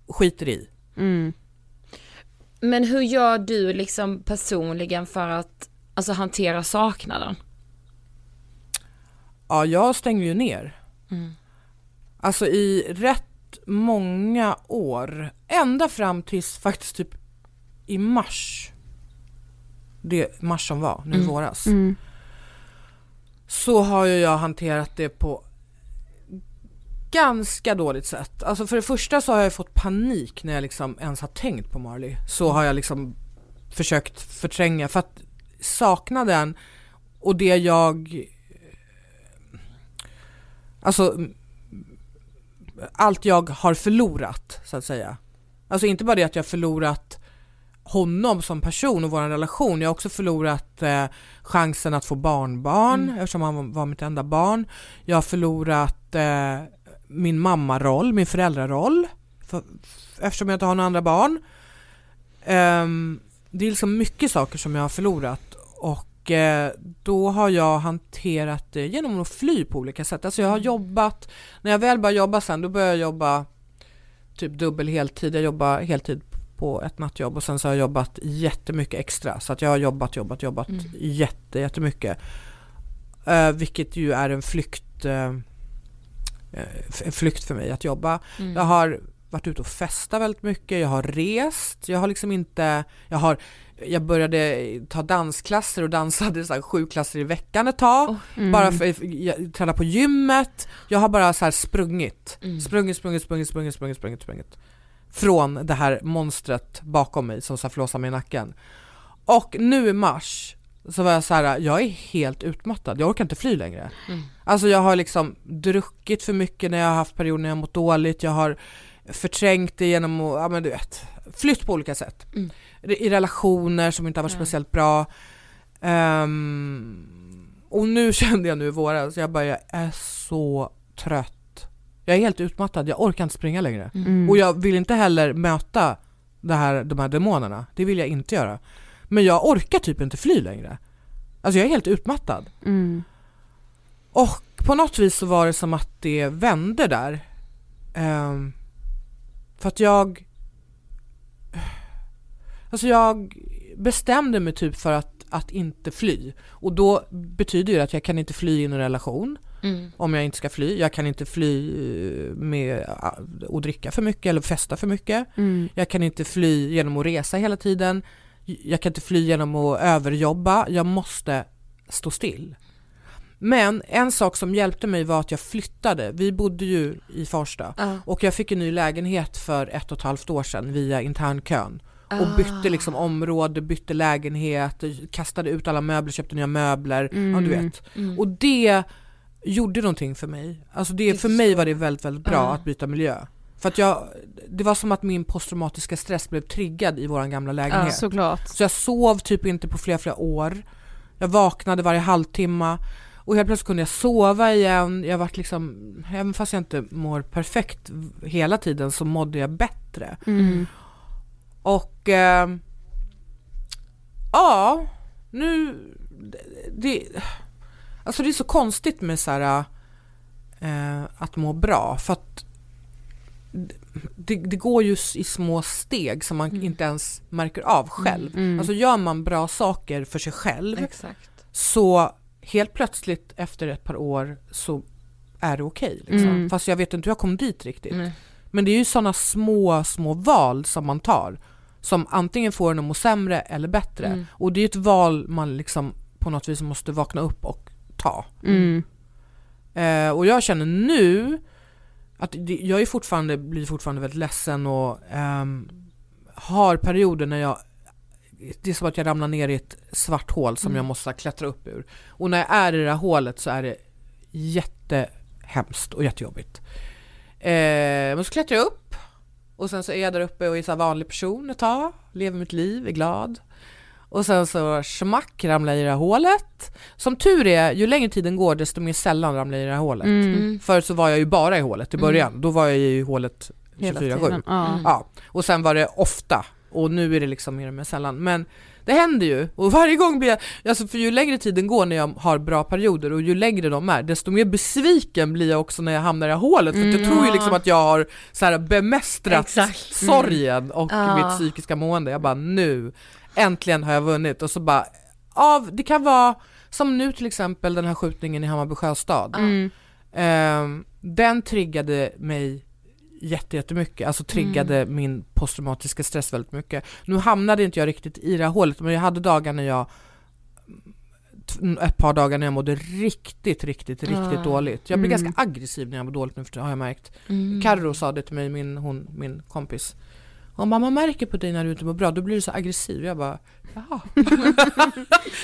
skiter i. Mm. Men hur gör du liksom personligen för att alltså, hantera saknaden? Ja, jag stänger ju ner. Mm. Alltså i rätt många år, ända fram tills faktiskt typ i mars, det mars som var, nu Mm. våras, Mm. så har ju jag hanterat det på ganska dåligt sätt. Alltså för det första så har jag fått panik när jag liksom ens har tänkt på Marley. Så har jag liksom försökt förtränga för att sakna den och det jag Alltså allt jag har förlorat så att säga. Alltså inte bara det att jag har förlorat honom som person och vår relation. Jag har också förlorat eh, chansen att få barnbarn Mm. eftersom han var, mitt enda barn. Jag har förlorat eh, min mammaroll, min föräldraroll för, eftersom jag inte har några andra barn. Ehm, det är liksom mycket saker som jag har förlorat och eh, då har jag hanterat det genom att fly på olika sätt. Alltså jag har jobbat, när jag väl börjar jobba sen då börjar jag jobba typ dubbel heltid. Jag jobbar heltid på ett nattjobb och sen så har jag jobbat jättemycket extra. Så att jag har jobbat, jobbat, jobbat Mm. jätte, jättemycket. Uh, vilket ju är en flykt, f- en flykt för mig att jobba. Mm. Jag har varit ute och festat väldigt mycket, jag har rest, jag har liksom inte, jag har jag började ta dansklasser och dansade så här sju klasser i veckan ett tag. Mm. Bara för jag träna på gymmet. Jag har bara så här sprungit. Mm. Sprungit, sprungit, sprungit, sprungit, sprungit, sprungit, sprungit. Från det här monstret bakom mig som så här flåsar mig i nacken. Och nu i mars så var jag så här, jag är helt utmattad, jag orkar inte fly längre. Mm. Alltså jag har liksom druckit för mycket när jag har haft perioder när jag mått dåligt, jag har förträngt det genom att, ja men du vet, flytt på olika sätt. Mm. I relationer som inte har varit Ja. speciellt bra. Ehm, och nu kände jag nu i våras, jag bara jag är så trött. Jag är helt utmattad, jag orkar inte springa längre. Mm. Och jag vill inte heller möta det här, de här demonerna, det vill jag inte göra. Men jag orkar typ inte fly längre. Alltså jag är helt utmattad. Mm. Och på något vis så var det som att det vände där. Ehm, för att jag... Alltså jag bestämde mig typ för att, att inte fly. Och då betyder det att jag kan inte fly i en relation. Mm. Om jag inte ska fly. Jag kan inte fly eh, med att dricka för mycket eller festa för mycket. Mm. Jag kan inte fly genom att resa hela tiden. Jag kan inte fly genom att överjobba. Jag måste stå still. Men en sak som hjälpte mig var att jag flyttade. Vi bodde ju i Farsta Ja. och jag fick en ny lägenhet för ett och ett halvt år sedan via internkön. Och Ah. bytte liksom område, bytte lägenhet, kastade ut alla möbler, köpte nya möbler. Ja, du Mm. vet. Mm. Och det gjorde någonting för mig. Alltså det, Det för mig var det väldigt, väldigt bra Ja. att byta miljö. För att jag, det var som att min posttraumatiska stress blev triggad i våran gamla lägenhet. Såklart. Så jag sov typ inte på flera, flera år. Jag vaknade varje halvtimme och helt plötsligt kunde jag sova igen. Jag vart liksom, även fast jag inte mår perfekt hela tiden så mådde jag bättre. Mm. Och eh, Ja, nu... Det, alltså det är så konstigt med så här, eh, att må bra för att det, det, går ju i små steg som man mm. inte ens märker av själv. Mm. mm. Alltså gör man bra saker för sig själv Exakt. så helt plötsligt efter ett par år så är det okej. Okay, liksom. mm. Fast jag vet inte hur jag kom dit riktigt. Mm. Men det är ju sådana små, små val som man tar som antingen får en att må sämre eller bättre. Mm. Och det är ett val man liksom på något vis måste vakna upp och ta. Mm. Eh, och jag känner nu att jag är fortfarande, blir fortfarande väldigt ledsen och eh, har perioder när jag det är som att jag ramlar ner i ett svart hål som mm. jag måste klättra upp ur. Och när jag är i det här hålet så är det jättehemskt och jättejobbigt. Eh, men så klättrar jag upp och sen så är jag där uppe och är så vanlig person ett tag, lever mitt liv, är glad. Och sen så smack ramlar jag i det här hålet. Som tur är, ju längre tiden går desto mer sällan ramlar jag i det här hålet. Mm. mm. Förr så var jag ju bara i hålet i mm. början, mm. då var jag i hålet 24-7. Ja. ja. Och sen var det ofta, och nu är det liksom mer och mer sällan. Men det händer ju och varje gång blir jag, alltså för ju längre tiden går när jag har bra perioder och ju längre de är desto mer besviken blir jag också när jag hamnar i hålet för mm. jag tror ju liksom att jag har så här bemästrat Exakt. Mm. sorgen och mm. mitt psykiska mående. Jag bara nu, äntligen har jag vunnit och så bara av, det kan vara som nu till exempel den här skjutningen i Hammarby sjöstad. Mm. Um, den triggade mig jättemycket, alltså triggade mm. min posttraumatiska stress väldigt mycket. Nu hamnade inte jag riktigt i det här hålet, men jag hade dagar när jag ett par dagar när jag mådde riktigt, riktigt, riktigt ah. dåligt. Jag blir mm. ganska aggressiv när jag mår dåligt nu har jag märkt. Mm. Carro sa det till mig, min, hon, min kompis. Bara, man märker på dig när du inte mår bra, då blir du så aggressiv. Jag bara, jaha.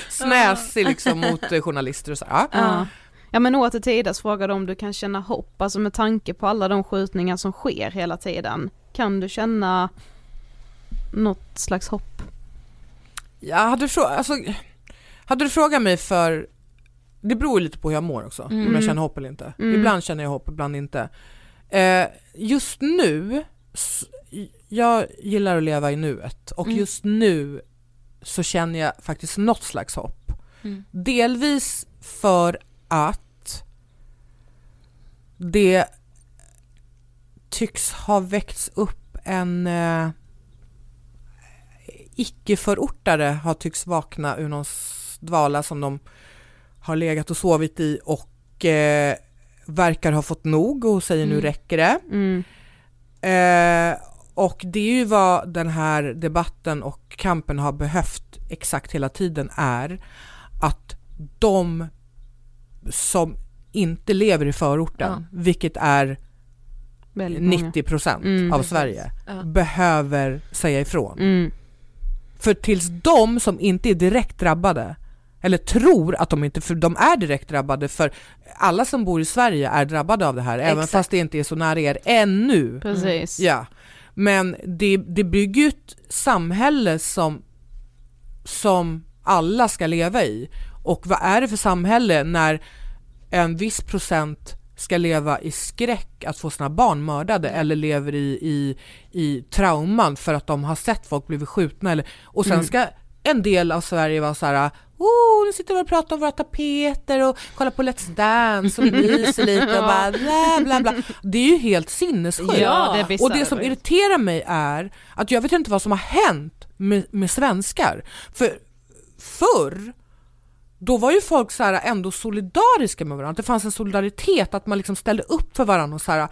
Snäsig liksom mot eh, journalister och så. Ja. ja. Ja men åter till Idas frågade om du kan känna hopp, alltså med tanke på alla de skjutningar som sker hela tiden. Kan du känna något slags hopp? Ja, hade du, frågat, alltså, hade du frågat mig för, det beror lite på hur jag mår också, mm. om jag känner hopp eller inte. Mm. Ibland känner jag hopp, ibland inte. Eh, just nu, jag gillar att leva i nuet och mm. just nu så känner jag faktiskt något slags hopp. Mm. Delvis för att det tycks ha väckts upp en eh, icke-förortare har tycks vakna ur någon dvala som de har legat och sovit i och eh, verkar ha fått nog och säger mm. nu räcker det. Mm. Eh, och det är ju vad den här debatten och kampen har behövt exakt hela tiden är att de som inte lever i förorten, ja. vilket är 90 procent mm. av Sverige, ja. behöver säga ifrån. Mm. För tills de som inte är direkt drabbade, eller tror att de inte, för de är direkt drabbade, för alla som bor i Sverige är drabbade av det här, Exakt. även fast det inte är så nära er ännu. Precis. Ja. Men det, det bygger ju ett samhälle som, som alla ska leva i. Och vad är det för samhälle när en viss procent ska leva i skräck att få sina barn mördade eller lever i, i, i trauman för att de har sett folk blivit skjutna eller, och sen mm. En del av Sverige vara så här Oh, nu sitter vi och pratar om våra tapeter och kollar på Let's Dance och myser lite och bara bla bla bla. Det är ju helt sinnessjukt. Ja, det och det som irriterar mig är att jag vet inte vad som har hänt med, med svenskar. För förr då var ju folk så här ändå solidariska med varandra. Det fanns en solidaritet, att man liksom ställde upp för varandra och så här.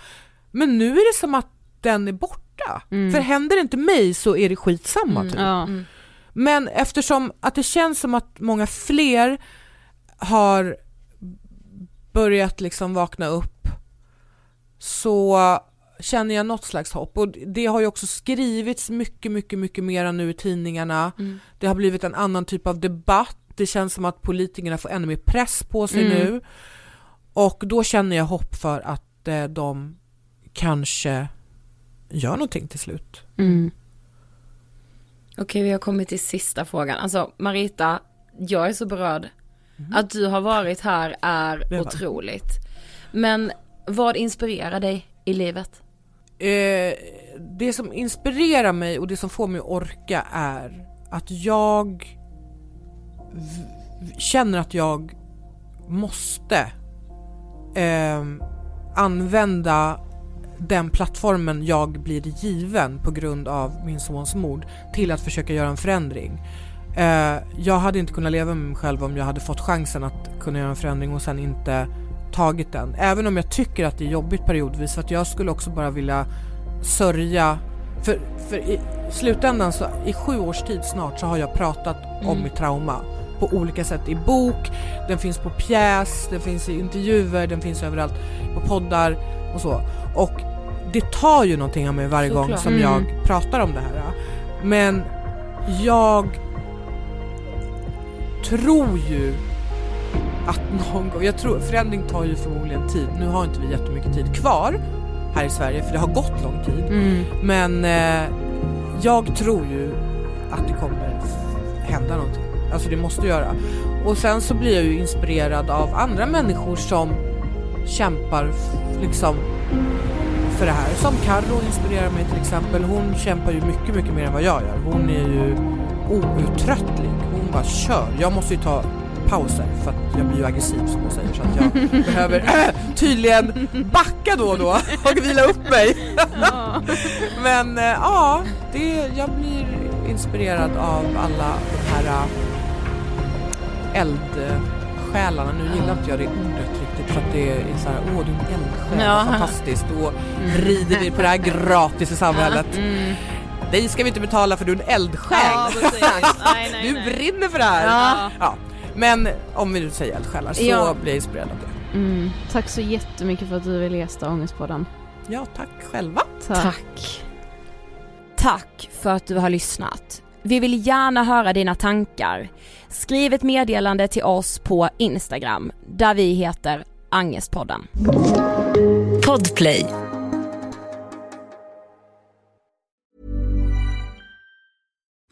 Men nu är det som att den är borta. Mm. För händer det inte mig så är det skitsamma mm, typ. Ja. Mm. Men eftersom att det känns som att många fler har börjat liksom vakna upp så känner jag något slags hopp och det har ju också skrivits mycket, mycket, mycket mera nu i tidningarna. Mm. Det har blivit en annan typ av debatt det känns som att politikerna får ännu mer press på sig mm. nu. Och då känner jag hopp för att eh, de kanske gör någonting till slut. Mm. Okej, vi har kommit till sista frågan. Alltså Marita, jag är så berörd. Mm. Att du har varit här är otroligt. Men vad inspirerar dig i livet? Eh, det som inspirerar mig och det som får mig att orka är att jag känner att jag måste eh, använda den plattformen jag blir given på grund av min sons mord till att försöka göra en förändring. Eh, jag hade inte kunnat leva med mig själv om jag hade fått chansen att kunna göra en förändring och sen inte tagit den. Även om jag tycker att det är jobbigt periodvis för att jag skulle också bara vilja sörja för, för i slutändan så i sju års tid snart så har jag pratat om Mm. mitt trauma på olika sätt i bok, den finns på pjäs, den finns i intervjuer, den finns överallt på poddar och så. Och det tar ju någonting av mig varje gång Såklart. som Mm. jag pratar om det här. Men jag tror ju att någon gång, jag tror förändring tar ju förmodligen tid. Nu har inte vi jättemycket tid kvar här i Sverige för det har gått lång tid. Mm. Men eh, jag tror ju att det kommer hända någonting. Alltså det måste göra. Och sen så blir jag ju inspirerad av andra människor som kämpar liksom för det här. Som Carro inspirerar mig till exempel. Hon kämpar ju mycket, mycket mer än vad jag gör. Hon är ju outtröttlig. Hon bara kör. Jag måste ju ta pauser för att jag blir ju aggressiv som hon säger så att jag behöver äh, tydligen backa då och då och vila upp mig. Men eh, ja, det, jag blir inspirerad av alla de här äh, eldsjälarna. Nu gillar inte jag det ordet riktigt för att det är så här, åh du är en eldsjäl, Ja. fantastiskt. Då rider vi på det här gratis i samhället. Mm. Dig ska vi inte betala för du är en eldsjäl. Ja. Nej, nej, du nej. brinner för det här. Ja. Ja. Men om vi nu säger eldsjälar så Ja. blir jag inspirerad av det. Mm. Tack så jättemycket för att du ville gästa Ångestpodden. Ja, tack själva. Tack. Tack för att du har lyssnat. Vi vill gärna höra dina tankar. Skriv ett meddelande till oss på Instagram där vi heter Angestpodden. Podplay.